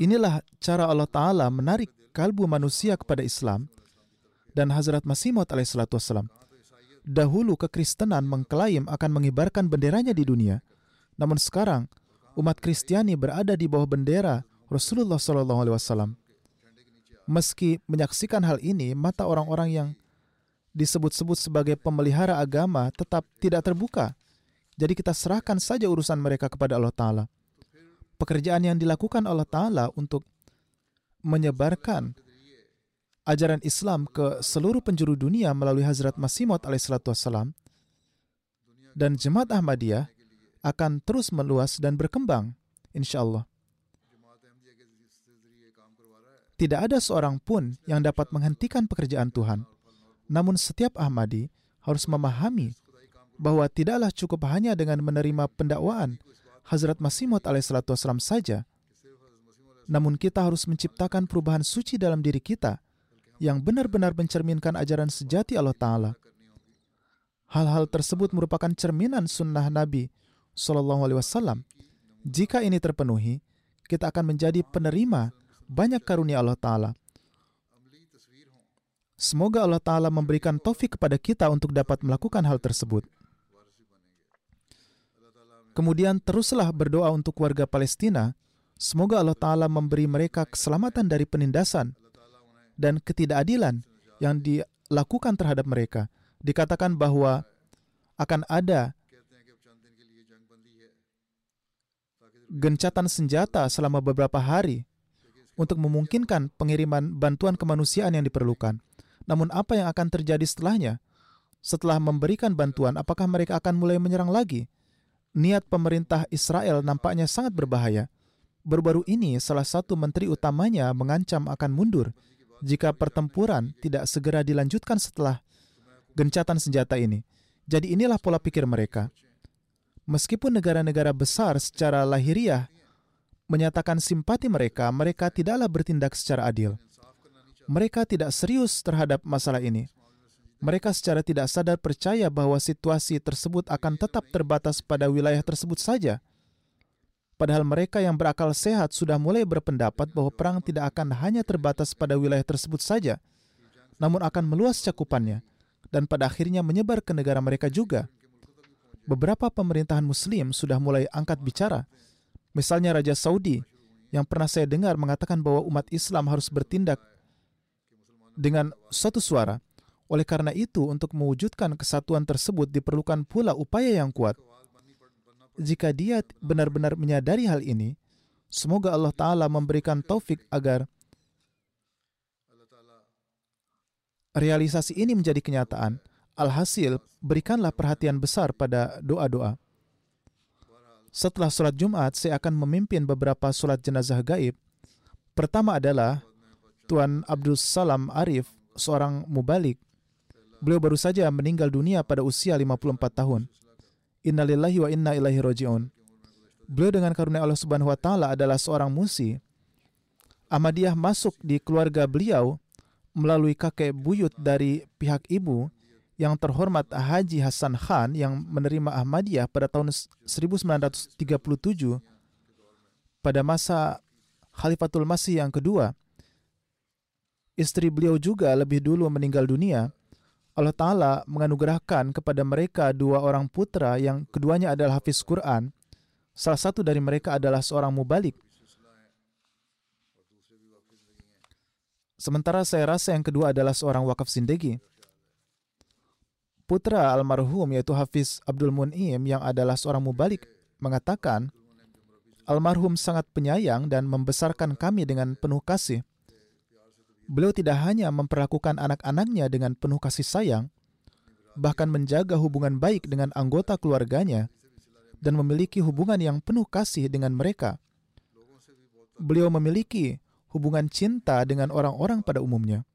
Inilah cara Allah Ta'ala menarik kalbu manusia kepada Islam dan Hazrat Masih Maud alaihissalam. Dahulu kekristenan mengklaim akan mengibarkan benderanya di dunia. Namun sekarang, umat Kristiani berada di bawah bendera Rasulullah SAW. Meski menyaksikan hal ini, mata orang-orang yang disebut-sebut sebagai pemelihara agama tetap tidak terbuka. Jadi kita serahkan saja urusan mereka kepada Allah Ta'ala. Pekerjaan yang dilakukan Allah Ta'ala untuk menyebarkan ajaran Islam ke seluruh penjuru dunia melalui Hazrat Masih Maud alaihissalam dan Jemaat Ahmadiyah akan terus meluas dan berkembang, insya Allah. Tidak ada seorang pun yang dapat menghentikan pekerjaan Tuhan. Namun setiap Ahmadi harus memahami bahwa tidaklah cukup hanya dengan menerima pendakwaan Hazrat Masih Maud alaihissalam saja. Namun kita harus menciptakan perubahan suci dalam diri kita yang benar-benar mencerminkan ajaran sejati Allah Ta'ala. Hal-hal tersebut merupakan cerminan sunnah Nabi Sallallahu Alaihi Wasallam. Jika ini terpenuhi, kita akan menjadi penerima banyak karunia Allah Ta'ala. Semoga Allah Ta'ala memberikan taufik kepada kita untuk dapat melakukan hal tersebut. Kemudian teruslah berdoa untuk warga Palestina. Semoga Allah Ta'ala memberi mereka keselamatan dari penindasan dan ketidakadilan yang dilakukan terhadap mereka. Dikatakan bahwa akan ada gencatan senjata selama beberapa hari untuk memungkinkan pengiriman bantuan kemanusiaan yang diperlukan. Namun apa yang akan terjadi setelahnya? Setelah memberikan bantuan, apakah mereka akan mulai menyerang lagi? Niat pemerintah Israel nampaknya sangat berbahaya. Baru-baru ini, salah satu menteri utamanya mengancam akan mundur jika pertempuran tidak segera dilanjutkan setelah gencatan senjata ini. Jadi inilah pola pikir mereka. Meskipun negara-negara besar secara lahiriah menyatakan simpati mereka, mereka tidaklah bertindak secara adil. Mereka tidak serius terhadap masalah ini. Mereka secara tidak sadar percaya bahwa situasi tersebut akan tetap terbatas pada wilayah tersebut saja. Padahal mereka yang berakal sehat sudah mulai berpendapat bahwa perang tidak akan hanya terbatas pada wilayah tersebut saja, namun akan meluas cakupannya dan pada akhirnya menyebar ke negara mereka juga. Beberapa pemerintahan Muslim sudah mulai angkat bicara Misalnya Raja Saudi yang pernah saya dengar mengatakan bahwa umat Islam harus bertindak dengan satu suara. Oleh karena itu, untuk mewujudkan kesatuan tersebut diperlukan pula upaya yang kuat. Jika dia benar-benar menyadari hal ini, semoga Allah Ta'ala memberikan taufik agar realisasi ini menjadi kenyataan. Alhasil, berikanlah perhatian besar pada doa-doa. Setelah sholat Jumat, saya akan memimpin beberapa sholat jenazah gaib. Pertama adalah Tuan Abdul Salam Arif, seorang mubalik. Beliau baru saja meninggal dunia pada usia 54 tahun. Innalillahi wa inna ilaihi roji'un. Beliau dengan karunia Allah Subhanahu wa taala adalah seorang musi. Ahmadiyah masuk di keluarga beliau melalui kakek buyut dari pihak ibu yang terhormat Haji Hasan Khan yang menerima Ahmadiyah pada tahun 1937 pada masa Khalifatul Masih yang kedua. Istri beliau juga lebih dulu meninggal dunia. Allah Ta'ala menganugerahkan kepada mereka dua orang putra yang keduanya adalah hafiz Quran. Salah satu dari mereka adalah seorang mubalik. Sementara saya rasa yang kedua adalah seorang wakaf zindegi. Putra almarhum yaitu Hafiz Abdul Mun'im yang adalah seorang mubalik mengatakan, almarhum sangat penyayang dan membesarkan kami dengan penuh kasih. Beliau tidak hanya memperlakukan anak-anaknya dengan penuh kasih sayang, bahkan menjaga hubungan baik dengan anggota keluarganya dan memiliki hubungan yang penuh kasih dengan mereka. Beliau memiliki hubungan cinta dengan orang-orang pada umumnya.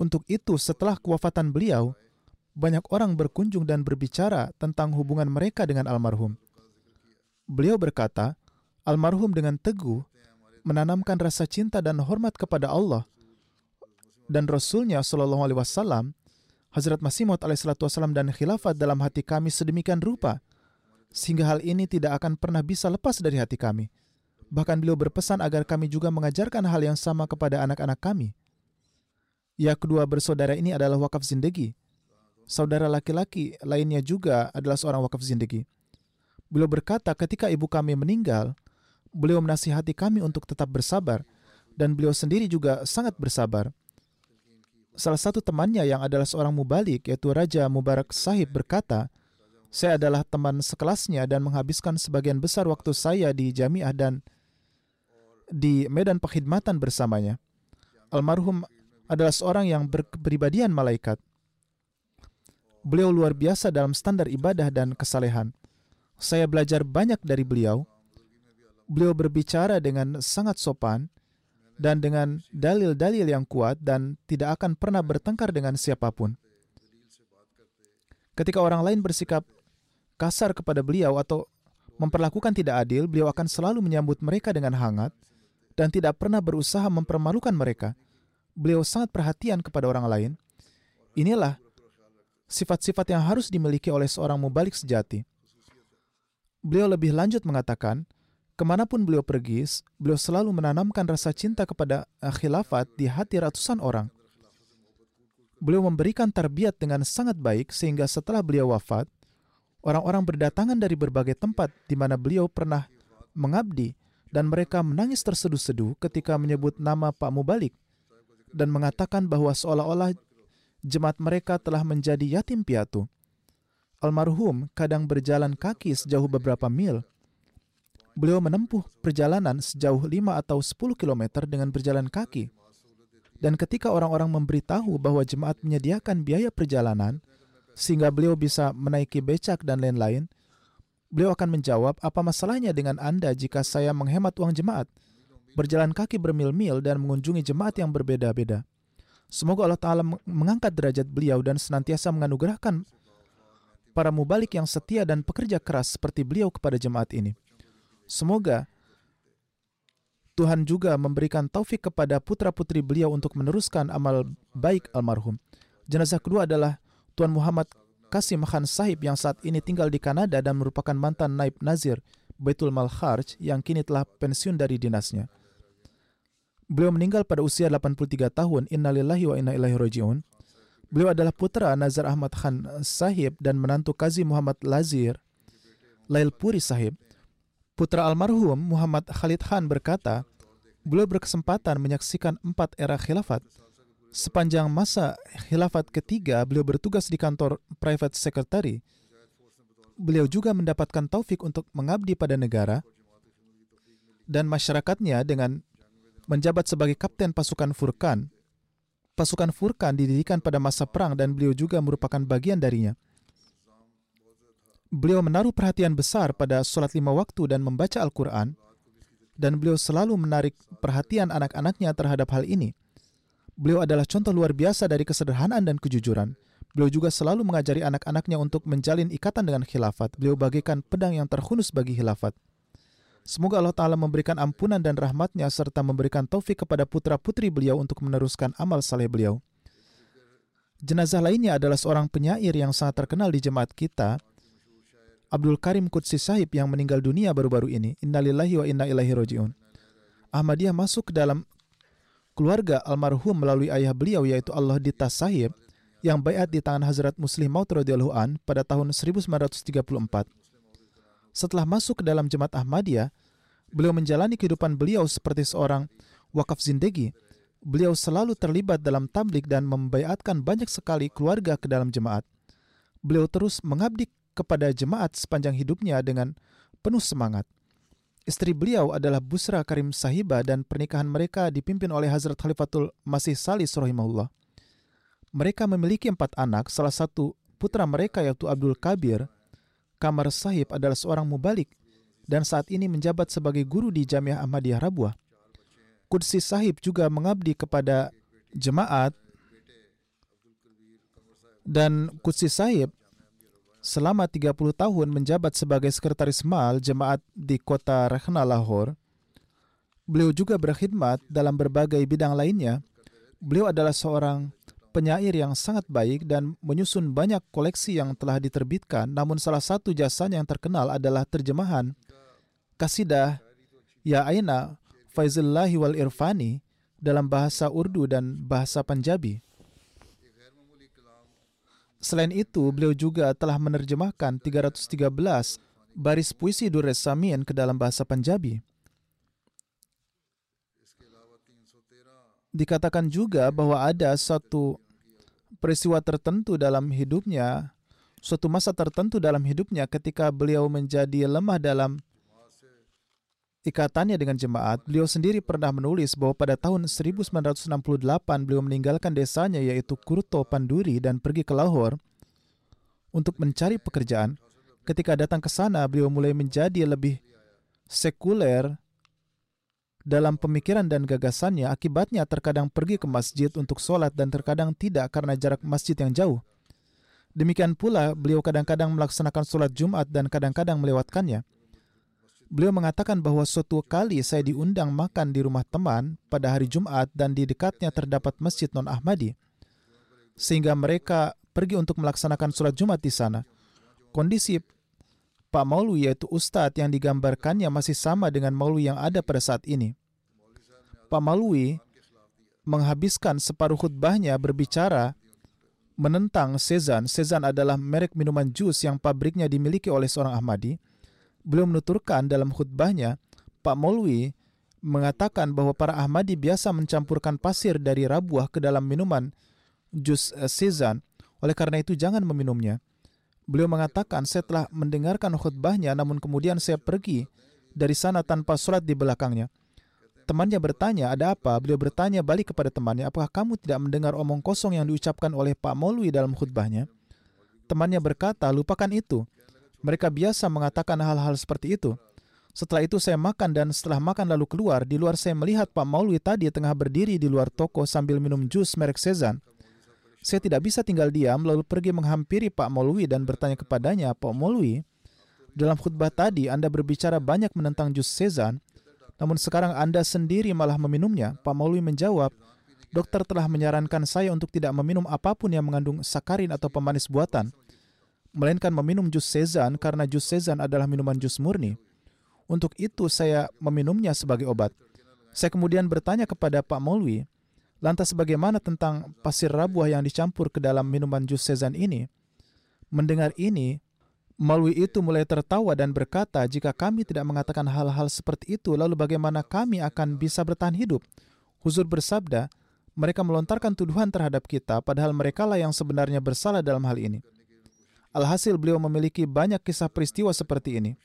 Untuk itu, setelah kewafatan beliau, banyak orang berkunjung dan berbicara tentang hubungan mereka dengan almarhum. Beliau berkata, almarhum dengan teguh menanamkan rasa cinta dan hormat kepada Allah dan Rasulnya Shallallahu Alaihi Wasallam, Hazrat Masih Maud Alaihissalam dan khilafat dalam hati kami sedemikian rupa sehingga hal ini tidak akan pernah bisa lepas dari hati kami. Bahkan beliau berpesan agar kami juga mengajarkan hal yang sama kepada anak-anak kami. Ya kedua bersaudara ini adalah wakaf zindegi. Saudara laki-laki lainnya juga adalah seorang wakaf zindegi. Beliau berkata ketika ibu kami meninggal, beliau menasihati kami untuk tetap bersabar dan beliau sendiri juga sangat bersabar. Salah satu temannya yang adalah seorang mubalik yaitu Raja Mubarak Sahib berkata, saya adalah teman sekelasnya dan menghabiskan sebagian besar waktu saya di jamiah dan di medan perkhidmatan bersamanya. Almarhum adalah seorang yang berkepribadian malaikat. Beliau luar biasa dalam standar ibadah dan kesalehan. Saya belajar banyak dari beliau. Beliau berbicara dengan sangat sopan dan dengan dalil-dalil yang kuat dan tidak akan pernah bertengkar dengan siapa pun. Ketika orang lain bersikap kasar kepada beliau atau memperlakukan tidak adil, beliau akan selalu menyambut mereka dengan hangat dan tidak pernah berusaha mempermalukan mereka. Beliau sangat perhatian kepada orang lain. Inilah sifat-sifat yang harus dimiliki oleh seorang mubalik sejati. Beliau lebih lanjut mengatakan, ke mana pun beliau pergi, beliau selalu menanamkan rasa cinta kepada khilafat di hati ratusan orang. Beliau memberikan tarbiat dengan sangat baik sehingga setelah beliau wafat, Orang-orang berdatangan dari berbagai tempat di mana beliau pernah mengabdi dan mereka menangis terseduh-seduh ketika menyebut nama Pak Mubalik dan mengatakan bahwa seolah-olah jemaat mereka telah menjadi yatim piatu. Almarhum kadang berjalan kaki sejauh beberapa mil. Beliau menempuh perjalanan sejauh 5 atau 10 km dengan berjalan kaki. Dan ketika orang-orang memberitahu bahwa jemaat menyediakan biaya perjalanan, sehingga beliau bisa menaiki becak dan lain-lain, beliau akan menjawab, apa masalahnya dengan Anda jika saya menghemat uang jemaat, berjalan kaki bermil-mil dan mengunjungi jemaat yang berbeda-beda. Semoga Allah Ta'ala mengangkat derajat beliau dan senantiasa menganugerahkan para mubalik yang setia dan pekerja keras seperti beliau kepada jemaat ini. Semoga Tuhan juga memberikan taufik kepada putra-putri beliau untuk meneruskan amal baik almarhum. Jenazah kedua adalah Tuan Muhammad Kasim Khan Sahib yang saat ini tinggal di Kanada dan merupakan mantan naib nazir Baitul Mal Kharj yang kini telah pensiun dari dinasnya. Beliau meninggal pada usia 83 tahun. Innalillahi wa inna ilaihi rajiun. Beliau adalah putra Nazar Ahmad Khan Sahib dan menantu Kazi Muhammad Lazir Lail Puri Sahib. Putra almarhum Muhammad Khalid Khan berkata, beliau berkesempatan menyaksikan empat era khilafat Sepanjang masa khilafat ketiga, beliau bertugas di kantor private secretary. Beliau juga mendapatkan taufik untuk mengabdi pada negara dan masyarakatnya dengan menjabat sebagai kapten pasukan Furkan. Pasukan Furkan didirikan pada masa perang dan beliau juga merupakan bagian darinya. Beliau menaruh perhatian besar pada sholat lima waktu dan membaca Al-Quran, dan beliau selalu menarik perhatian anak-anaknya terhadap hal ini. Beliau adalah contoh luar biasa dari kesederhanaan dan kejujuran. Beliau juga selalu mengajari anak-anaknya untuk menjalin ikatan dengan khilafat. Beliau bagaikan pedang yang terhunus bagi khilafat. Semoga Allah Ta'ala memberikan ampunan dan rahmatnya serta memberikan taufik kepada putra-putri beliau untuk meneruskan amal saleh beliau. Jenazah lainnya adalah seorang penyair yang sangat terkenal di jemaat kita, Abdul Karim Qudsi Sahib yang meninggal dunia baru-baru ini. Innalillahi wa inna ilaihi roji'un. Ahmadiyah masuk ke dalam keluarga almarhum melalui ayah beliau yaitu Allah Dita Sahib yang bayat di tangan Hazrat Muslim Maud radhiyallahu an pada tahun 1934. Setelah masuk ke dalam jemaat Ahmadiyah, beliau menjalani kehidupan beliau seperti seorang wakaf zindegi. beliau selalu terlibat dalam tablik dan membaiatkan banyak sekali keluarga ke dalam jemaat. Beliau terus mengabdi kepada jemaat sepanjang hidupnya dengan penuh semangat. Istri beliau adalah Busra Karim Sahiba dan pernikahan mereka dipimpin oleh Hazrat Khalifatul Masih Salis rahimahullah. Mereka memiliki empat anak, salah satu putra mereka yaitu Abdul Kabir. Kamar Sahib adalah seorang mubalik dan saat ini menjabat sebagai guru di Jamiah Ahmadiyah Rabuah. Qudsi Sahib juga mengabdi kepada jemaat dan Qudsi Sahib selama 30 tahun menjabat sebagai sekretaris mal jemaat di kota Rakhna Lahore. Beliau juga berkhidmat dalam berbagai bidang lainnya. Beliau adalah seorang penyair yang sangat baik dan menyusun banyak koleksi yang telah diterbitkan, namun salah satu jasanya yang terkenal adalah terjemahan kasidah Ya Aina Faizullahi wal Irfani dalam bahasa Urdu dan bahasa Panjabi. Selain itu, beliau juga telah menerjemahkan 313 baris puisi Dures Samin ke dalam bahasa Panjabi. Dikatakan juga bahwa ada satu peristiwa tertentu dalam hidupnya, suatu masa tertentu dalam hidupnya ketika beliau menjadi lemah dalam ikatannya dengan jemaat, beliau sendiri pernah menulis bahwa pada tahun 1968 beliau meninggalkan desanya yaitu Kurto Panduri dan pergi ke Lahore untuk mencari pekerjaan. Ketika datang ke sana, beliau mulai menjadi lebih sekuler dalam pemikiran dan gagasannya. Akibatnya terkadang pergi ke masjid untuk sholat dan terkadang tidak karena jarak masjid yang jauh. Demikian pula, beliau kadang-kadang melaksanakan sholat Jumat dan kadang-kadang melewatkannya. Beliau mengatakan bahwa suatu kali saya diundang makan di rumah teman pada hari Jumat dan di dekatnya terdapat masjid non-Ahmadi. Sehingga mereka pergi untuk melaksanakan sholat Jumat di sana. Kondisi Pak Maulwi yaitu Ustadz yang digambarkannya masih sama dengan Maulwi yang ada pada saat ini. Pak Maulwi menghabiskan separuh khutbahnya berbicara menentang Sezan. Sezan adalah merek minuman jus yang pabriknya dimiliki oleh seorang Ahmadi Beliau menuturkan dalam khutbahnya, Pak Molwi mengatakan bahwa para Ahmadi biasa mencampurkan pasir dari rabuah ke dalam minuman jus eh, sezan. Oleh karena itu jangan meminumnya. Beliau mengatakan saya telah mendengarkan khutbahnya namun kemudian saya pergi dari sana tanpa sholat di belakangnya. Temannya bertanya, ada apa? Beliau bertanya balik kepada temannya, apakah kamu tidak mendengar omong kosong yang diucapkan oleh Pak Molwi dalam khutbahnya? Temannya berkata, lupakan itu. Mereka biasa mengatakan hal-hal seperti itu. Setelah itu saya makan dan setelah makan lalu keluar. Di luar saya melihat Pak Maulwi tadi tengah berdiri di luar toko sambil minum jus merek Sezan. Saya tidak bisa tinggal diam lalu pergi menghampiri Pak Maulwi dan bertanya kepadanya, Pak Maulwi, dalam khutbah tadi Anda berbicara banyak menentang jus Sezan, namun sekarang Anda sendiri malah meminumnya. Pak Maulwi menjawab, dokter telah menyarankan saya untuk tidak meminum apa pun yang mengandung sakarin atau pemanis buatan melainkan meminum jus sezan karena jus sezan adalah minuman jus murni. Untuk itu saya meminumnya sebagai obat. Saya kemudian bertanya kepada Pak Maulwi, lantas bagaimana tentang pasir rabuah yang dicampur ke dalam minuman jus sezan ini? Mendengar ini, Maulwi itu mulai tertawa dan berkata, jika kami tidak mengatakan hal-hal seperti itu, lalu bagaimana kami akan bisa bertahan hidup? Huzur bersabda, mereka melontarkan tuduhan terhadap kita, padahal merekalah yang sebenarnya bersalah dalam hal ini. Alhasil beliau memiliki banyak kisah peristiwa seperti ini.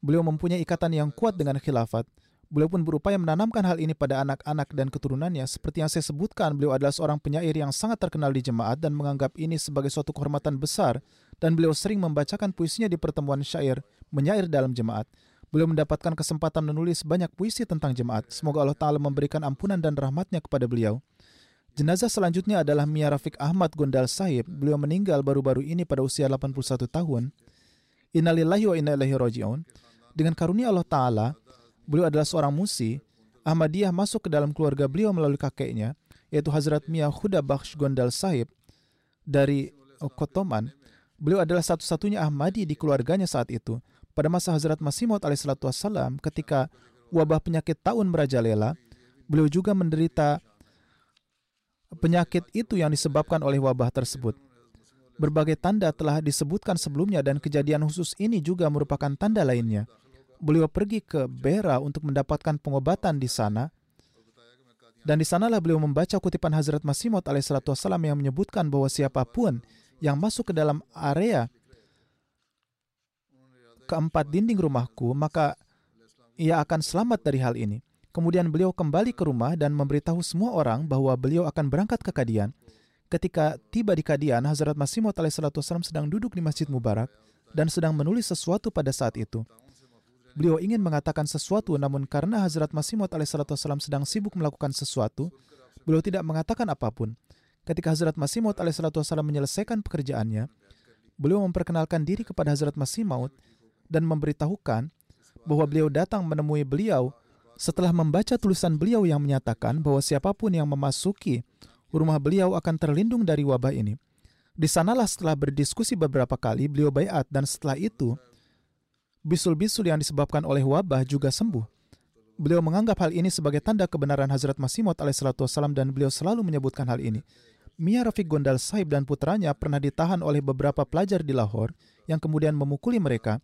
Beliau mempunyai ikatan yang kuat dengan khilafat. Beliau pun berupaya menanamkan hal ini pada anak-anak dan keturunannya. Seperti yang saya sebutkan, beliau adalah seorang penyair yang sangat terkenal di jemaat dan menganggap ini sebagai suatu kehormatan besar. Dan beliau sering membacakan puisinya di pertemuan syair, menyair dalam jemaat. Beliau mendapatkan kesempatan menulis banyak puisi tentang jemaat. Semoga Allah Ta'ala memberikan ampunan dan rahmatnya kepada beliau. Jenazah selanjutnya adalah Mia Rafiq Ahmad Gondal Sahib. Beliau meninggal baru-baru ini pada usia 81 tahun. Innalillahi wa inna ilaihi raji'un. Dengan karunia Allah Ta'ala, beliau adalah seorang musi. Ahmadiyah masuk ke dalam keluarga beliau melalui kakeknya, yaitu Hazrat Mia Huda Bakhsh Gondal Sahib dari Kotoman. Beliau adalah satu-satunya Ahmadi di keluarganya saat itu. Pada masa Hazrat Masih Maud alaihissalam ketika wabah penyakit tahun merajalela, beliau juga menderita penyakit itu yang disebabkan oleh wabah tersebut. Berbagai tanda telah disebutkan sebelumnya dan kejadian khusus ini juga merupakan tanda lainnya. Beliau pergi ke Bera untuk mendapatkan pengobatan di sana. Dan di sanalah beliau membaca kutipan Hazrat Masih Maud alaihissalatu yang menyebutkan bahwa siapa pun yang masuk ke dalam area keempat dinding rumahku, maka ia akan selamat dari hal ini. Kemudian beliau kembali ke rumah dan memberitahu semua orang bahwa beliau akan berangkat ke Kadian. Ketika tiba di Kadian, Hazrat Masih Maud alaihissalam sedang duduk di Masjid Mubarak dan sedang menulis sesuatu pada saat itu. Beliau ingin mengatakan sesuatu, namun karena Hazrat Masih Maud alaihissalam sedang sibuk melakukan sesuatu, beliau tidak mengatakan apa pun. Ketika Hazrat Masih Maud alaihissalam menyelesaikan pekerjaannya, beliau memperkenalkan diri kepada Hazrat Masih dan memberitahukan bahwa beliau datang menemui beliau setelah membaca tulisan beliau yang menyatakan bahwa siapa pun yang memasuki rumah beliau akan terlindung dari wabah ini. Di sanalah setelah berdiskusi beberapa kali, beliau bayat dan setelah itu, bisul-bisul yang disebabkan oleh wabah juga sembuh. Beliau menganggap hal ini sebagai tanda kebenaran Hazrat Masih Maud alaihissalam dan beliau selalu menyebutkan hal ini. Mia Rafiq Gondal Saib dan putranya pernah ditahan oleh beberapa pelajar di Lahore yang kemudian memukuli mereka.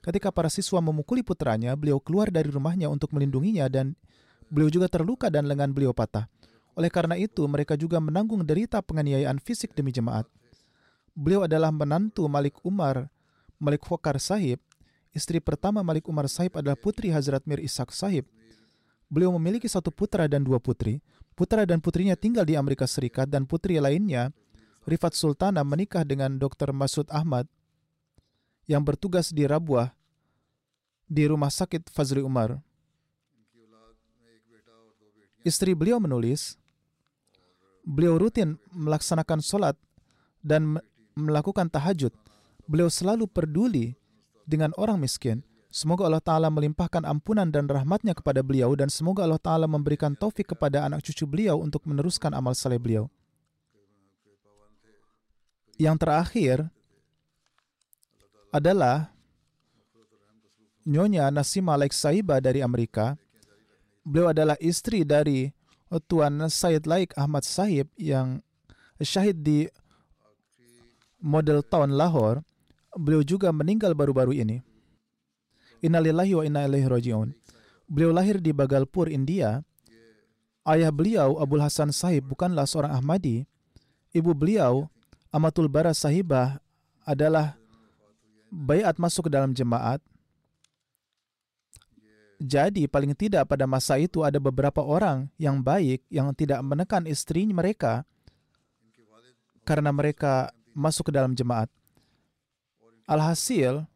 Ketika para siswa memukuli putranya, beliau keluar dari rumahnya untuk melindunginya dan beliau juga terluka dan lengan beliau patah. Oleh karena itu, mereka juga menanggung derita penganiayaan fisik demi jemaat. Beliau adalah menantu Malik Umar, Malik Fokar Sahib. Istri pertama Malik Umar Sahib adalah putri Hazrat Mir Ishak Sahib. Beliau memiliki satu putra dan dua putri. Putra dan putrinya tinggal di Amerika Serikat dan putri lainnya, Rifat Sultana menikah dengan Dr. Masud Ahmad yang bertugas di Rabuah di rumah sakit Fazli Umar. Istri beliau menulis, beliau rutin melaksanakan sholat dan melakukan tahajud. Beliau selalu peduli dengan orang miskin. Semoga Allah Ta'ala melimpahkan ampunan dan rahmatnya kepada beliau dan semoga Allah Ta'ala memberikan taufik kepada anak cucu beliau untuk meneruskan amal saleh beliau. Yang terakhir adalah Nyonya Nasima Alex Saiba dari Amerika. Beliau adalah istri dari Tuan Said Laik Ahmad Sahib yang syahid di Model Town Lahore. Beliau juga meninggal baru-baru ini. Innalillahi wa inna ilaihi raji'un. Beliau lahir di Bagalpur, India. Ayah beliau, Abdul Hasan Sahib, bukanlah seorang Ahmadi. Ibu beliau, Amatul Bara Sahibah, adalah bayat masuk ke dalam jemaat jadi paling tidak pada masa itu ada beberapa orang yang baik yang tidak menekan istri mereka karena mereka masuk ke dalam jemaat. Alhasil,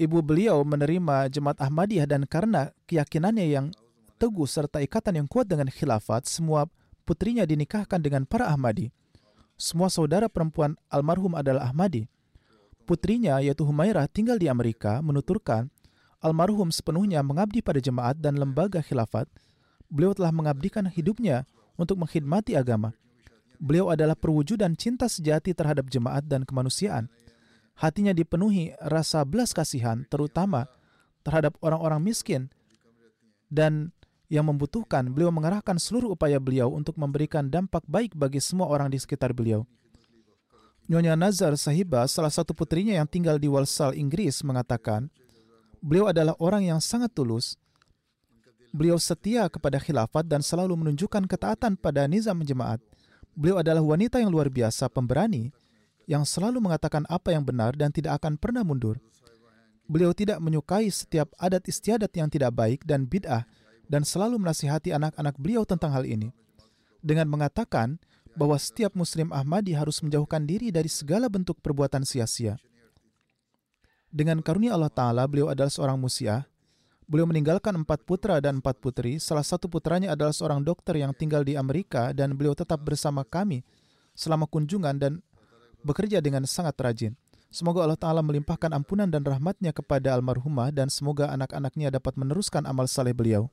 ibu beliau menerima jemaat Ahmadiyah dan karena keyakinannya yang teguh serta ikatan yang kuat dengan khilafat, semua putrinya dinikahkan dengan para Ahmadi. Semua saudara perempuan almarhum adalah Ahmadi. Putrinya yaitu Humairah tinggal di Amerika menuturkan almarhum sepenuhnya mengabdi pada jemaat dan lembaga khilafat, beliau telah mengabdikan hidupnya untuk mengkhidmati agama. Beliau adalah perwujudan cinta sejati terhadap jemaat dan kemanusiaan. Hatinya dipenuhi rasa belas kasihan, terutama terhadap orang-orang miskin dan yang membutuhkan. Beliau mengarahkan seluruh upaya beliau untuk memberikan dampak baik bagi semua orang di sekitar beliau. Nyonya Nazar Sahiba, salah satu putrinya yang tinggal di Walsall, Inggris, mengatakan, Beliau adalah orang yang sangat tulus. Beliau setia kepada khilafat dan selalu menunjukkan ketaatan pada nizam jemaat. Beliau adalah wanita yang luar biasa, pemberani, yang selalu mengatakan apa yang benar dan tidak akan pernah mundur. Beliau tidak menyukai setiap adat istiadat yang tidak baik dan bid'ah dan selalu menasihati anak-anak beliau tentang hal ini. Dengan mengatakan bahwa setiap muslim Ahmadi harus menjauhkan diri dari segala bentuk perbuatan sia-sia. Dengan karunia Allah Ta'ala, beliau adalah seorang musiah. Beliau meninggalkan empat putra dan empat putri. Salah satu putranya adalah seorang dokter yang tinggal di Amerika dan beliau tetap bersama kami selama kunjungan dan bekerja dengan sangat rajin. Semoga Allah Ta'ala melimpahkan ampunan dan rahmatnya kepada almarhumah dan semoga anak-anaknya dapat meneruskan amal saleh beliau.